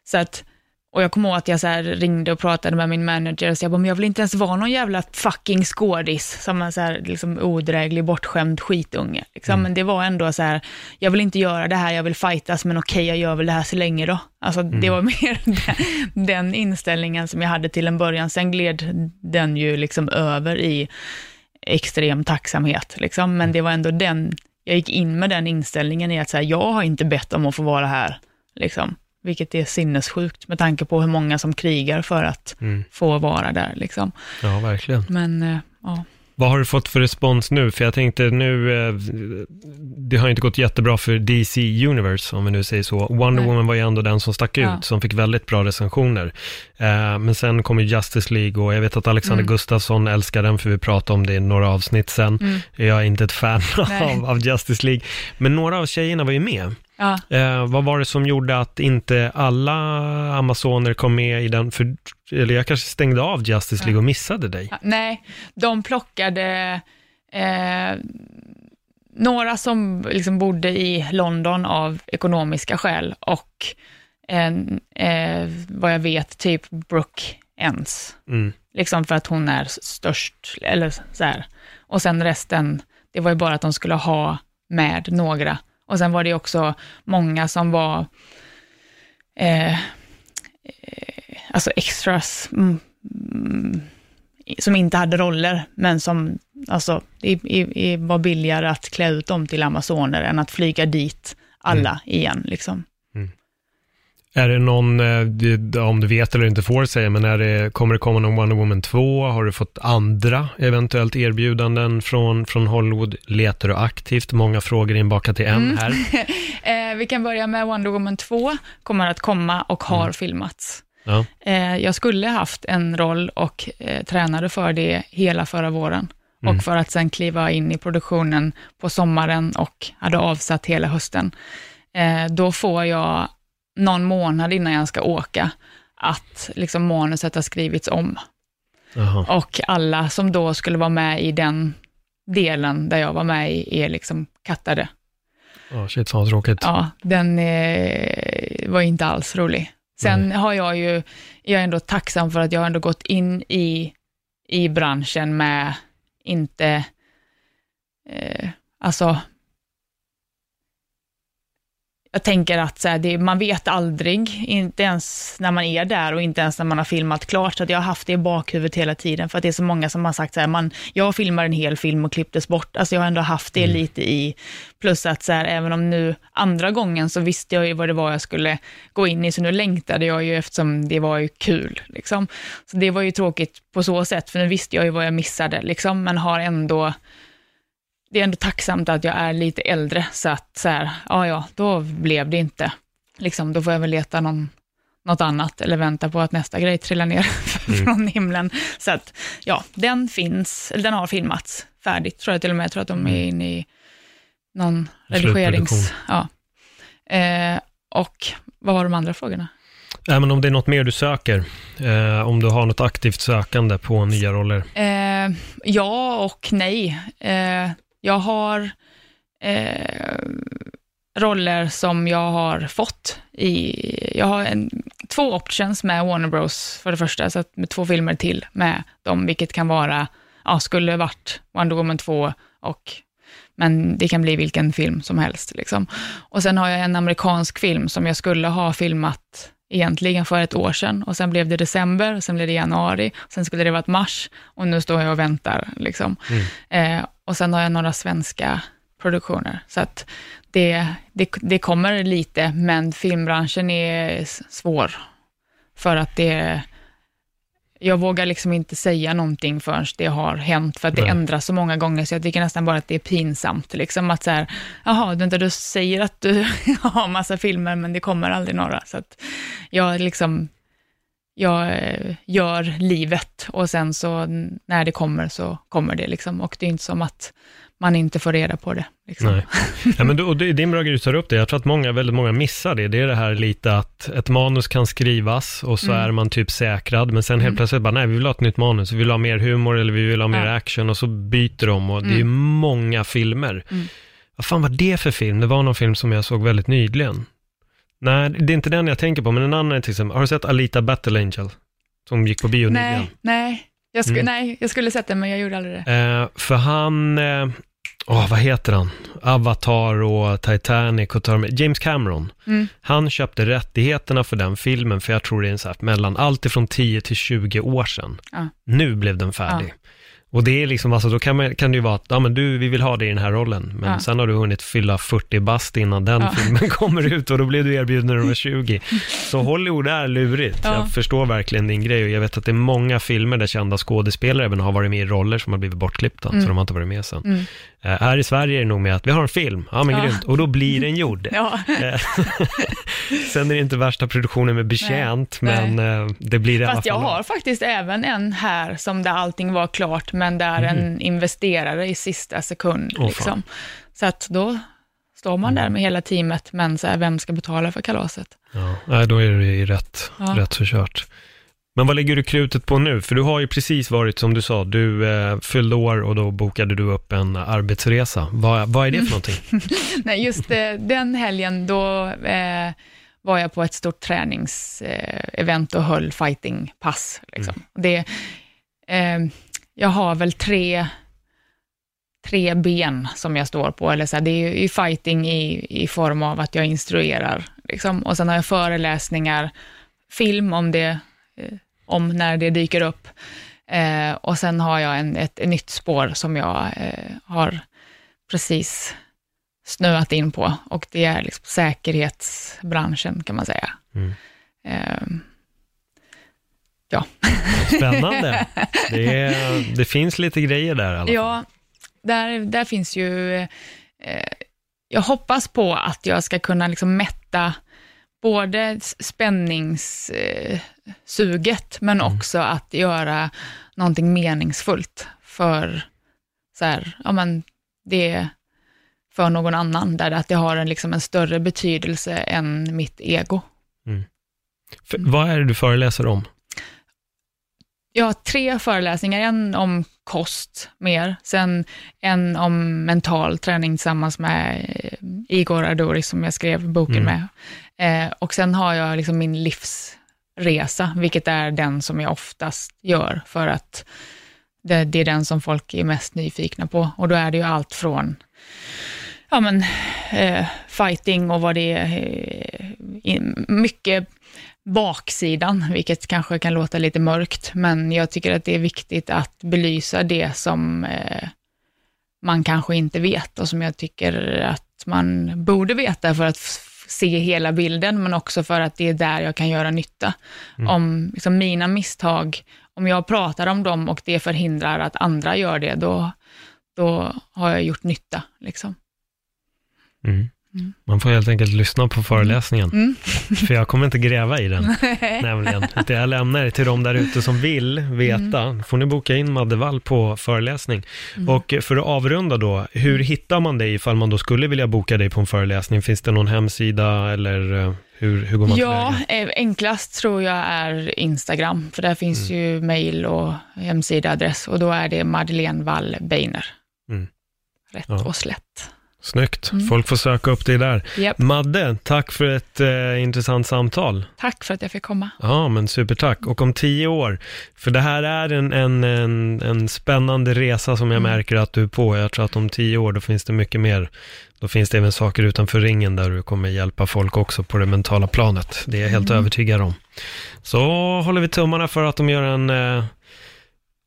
Så att, och jag kommer ihåg att jag så ringde och pratade med min manager och så jag bara, men jag vill inte ens vara någon jävla fucking skådis, som en så här liksom odräglig, bortskämd skitunge. Liksom. Men det var ändå så här, jag vill inte göra det här, jag vill fightas, men okej, jag gör väl det här så länge då. Alltså det var mer den, den inställningen som jag hade till en början. Sen gled den ju liksom över i extrem tacksamhet, liksom. men det var ändå den, jag gick in med den inställningen i att säga, jag har inte bett om att få vara här, liksom. vilket är sinnessjukt med tanke på hur många som krigar för att Mm. få vara där. Liksom. Ja, verkligen. Men eh, ja, Vad har du fått för respons nu? För jag tänkte nu, eh, det har inte gått jättebra för DC Universe, om vi nu säger så. Wonder Nej. Woman var ju ändå den som stack ut, Ja. som fick väldigt bra recensioner. Eh, men sen kom ju Justice League och jag vet att Alexander Mm. Gustafsson älskar den, för vi pratade om det i några avsnitt sen. Mm. Jag är inte ett fan av, av Justice League. Men några av tjejerna var ju med. Ja. Eh, vad var det som gjorde att inte alla Amazoner kom med i den? För, eller jag kanske stängde av Justice League och missade dig. Ja, Nej, de plockade eh, några som liksom bodde i London av ekonomiska skäl och en, eh, vad jag vet, typ Brooke Ens. Mm. Liksom för att hon är störst, eller så här. Och sen resten, det var ju bara att de skulle ha med några. Och sen var det också många som var, eh, eh, alltså extras, mm, mm, som inte hade roller, men som, alltså, det i, i, var billigare att klä ut dem till amazoner än att flyga dit alla igen, liksom. Är det någon, eh, om du vet eller inte får säga, men är det, kommer det komma någon Wonder Woman 2? Har du fått andra eventuellt erbjudanden från, från Hollywood? Letar du aktivt? Många frågor inbakat till en Mm. här. Eh, vi kan börja med Wonder Woman 2, kommer att komma och har filmats. Ja. Eh, jag skulle haft en roll och eh, tränade för det hela förra våren. Mm. Och för att sen kliva in i produktionen på sommaren och hade avsatt hela hösten. Eh, då får jag någon månad innan jag ska åka att liksom manuset har skrivits om. Jaha. Och alla som då skulle vara med i den delen där jag var med i är liksom kattade. Oh, shit, så tråkigt. Ja, den eh, var inte alls rolig. Sen har jag ju, jag är ändå tacksam för att jag har ändå gått in i, i branschen med inte, eh, alltså, jag tänker att så här, det, man vet aldrig, inte ens när man är där och inte ens när man har filmat klart, så att jag har haft det i bakhuvudet hela tiden, för att det är så många som har sagt så här, man, jag filmar en hel film och klipptes bort, alltså jag har ändå haft det lite i, plus att så här, även om nu andra gången så visste jag ju vad det var jag skulle gå in i, så nu längtade jag ju eftersom det var ju kul, liksom. Så det var ju tråkigt på så sätt, för nu visste jag ju vad jag missade, liksom, men har ändå det är ändå tacksamt att jag är lite äldre, så att så här, ja, ja, då blev det inte. Liksom, då får jag väl leta någon, något annat, eller vänta på att nästa grej trillar ner från himlen. Så att, ja, den finns, den har filmats färdigt, tror jag till och med. Jag tror att de är inne i någon redigerings... Ja. Eh, och vad var de andra frågorna? Även om det är något mer du söker, eh, om du har något aktivt sökande på nya roller. Eh, ja och nej. Eh, jag har eh, roller som jag har fått i, jag har en, två options med Warner Bros för det första, så att med två filmer till med dem, vilket kan vara, ja, skulle varit Wonder Woman 2 och men det kan bli vilken film som helst. Liksom. Och sen har jag en amerikansk film som jag skulle ha filmat egentligen för ett år sedan och sen blev det december, sen blev det januari, sen skulle det varit mars och nu står jag och väntar. Liksom. Eh, och sen har jag några svenska produktioner. Så att det, det, det kommer lite, men filmbranschen är svår. För att det, jag vågar liksom inte säga någonting förrän det har hänt, för att det Nej. ändras så många gånger, så jag tycker nästan bara att det är pinsamt. Liksom att så här, jaha, vänta, du säger att du har massa filmer, men det kommer aldrig några. Så att jag liksom, jag eh, gör livet och sen så när det kommer så kommer det liksom. Och det är inte som att man inte får reda på det. Liksom. Nej. Ja, men du, och det, är bra grej du tar upp det. Jag tror att många, väldigt många missar det. Det är det här lite att ett manus kan skrivas och så Mm. är man typ säkrad, men sen helt plötsligt bara, nej, vi vill ha ett nytt manus, vi vill ha mer humor eller vi vill ha mer Ja. action och så byter de och det är ju många filmer. Mm. Vad fan var det för film? Det var någon film som jag såg väldigt nyligen. Nej, det är inte den jag tänker på, men en annan är till exempel, har du sett Alita Battle Angel? Som gick på bio nyligen. Nej, nej. Jag, sku, Mm. nej, jag skulle sett den, men jag gjorde aldrig det. Eh, för han, eh, åh, vad heter han? Avatar och Titanic och James Cameron. Mm. Han köpte rättigheterna för den filmen, för jag tror det är en så här, mellan allt ifrån 10 till 20 år sedan. Ja. Nu blev den färdig. Och det är liksom, alltså då kan, man, kan det ju vara att, ja men du, vi vill ha dig i den här rollen, men Ja. sen har du hunnit fylla 40 bast innan den Ja. filmen kommer ut och då blev du erbjuden när du var 20. Så Hollywood är lurigt. Ja. Jag förstår verkligen din grej och jag vet att det är många filmer där kända skådespelare även har varit med i roller som har blivit bortklippta, Mm. så de har inte varit med sen. Mm. Eh, här i Sverige är det nog med att vi har en film, ja men Ja. grymt, och då blir den gjord. Ja, Eh, Sen är det inte värsta produktionen med betjänt, Nej. men eh, det blir det i alla fast jag fall. har faktiskt även en här som där allting var klart, men där en investerare i sista sekund. Åh, liksom. Så att då står man där med hela teamet, men så här, vem ska betala för kalaset? Ja, nej, då är det ju rätt, Ja. rätt så kört. Men vad lägger du krutet på nu? För du har ju precis varit, som du sa, du eh, fyllde år och då bokade du upp en arbetsresa. Vad, vad är det för någonting? Nej, just eh, den helgen då eh, var jag på ett stort träningsevent event och höll fightingpass. Liksom. Det, eh, jag har väl tre, tre ben som jag står på, eller så här, det är ju fighting i, i form av att jag instruerar, liksom. och sen har jag föreläsningar, film om det, eh, om när det dyker upp, eh, och sen har jag en, ett, ett nytt spår som jag eh, har precis snöat in på och det är liksom säkerhetsbranschen kan man säga. Mm. Ehm, Spännande. Det, är, det finns lite grejer där i alla fall. ja, där, där finns ju, eh, jag hoppas på att jag ska kunna liksom mätta både spänningssuget, eh, men Mm. också att göra någonting meningsfullt för, så här, ja men det för någon annan, där att det har en, liksom en större betydelse än mitt ego. För, vad är det du föreläser om? Jag har tre föreläsningar, en om kost mer, sen en om mental träning tillsammans med eh, Igor Adori som jag skrev boken Mm. med. Eh, och sen har jag liksom min livsresa, vilket är den som jag oftast gör, för att det, det är den som folk är mest nyfikna på. Och då är det ju allt från ja, men, eh, fighting och vad det är, eh, mycket baksidan, vilket kanske kan låta lite mörkt, men jag tycker att det är viktigt att belysa det som eh, man kanske inte vet och som jag tycker att man borde veta för att se hela bilden, men också för att det är där jag kan göra nytta. Om liksom, mina misstag, om jag pratar om dem och det förhindrar att andra gör det, då, då har jag gjort nytta. Liksom. Mm. Mm. Man får helt enkelt lyssna på föreläsningen, Mm. för jag kommer inte gräva i den. nämligen. Utan jag lämnar det till de där ute som vill veta. Mm. Får ni boka in Madde Wall på föreläsning. Och för att avrunda då, hur hittar man dig ifall man då skulle vilja boka dig på en föreläsning? Finns det någon hemsida eller eh, hur, hur går man Ja, tillväga? eh, enklast tror jag är Instagram, för där finns Mm. ju mail och hemsidaadress och då är det Madeleine Wall Beiner. Mm. Rätt Ja. och slätt. Snyggt, Mm. folk får söka upp dig där. Japp. Madde, tack för ett eh, intressant samtal. Tack för att jag fick komma. Ja, men supertack. Och om tio år, för det här är en, en, en, en spännande resa som jag Mm. märker att du är på. Jag tror att om tio år, då finns det mycket mer. Då finns det även saker utanför ringen där du kommer hjälpa folk också på det mentala planet. Det är jag helt Mm. övertygad om. Så håller vi tummarna för att de gör en eh,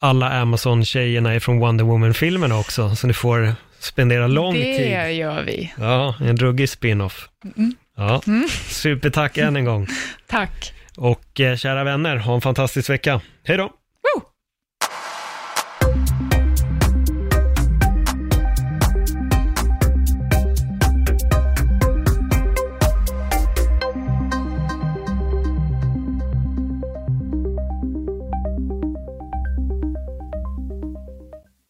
alla Amazon-tjejerna ifrån Wonder Woman-filmen också, så ni får spendera lång det tid. gör vi. Ja, en ruggig spin-off. Mm. Ja, Mm. supertack än en gång. Tack. Och eh, kära vänner, ha en fantastisk vecka. Hej då!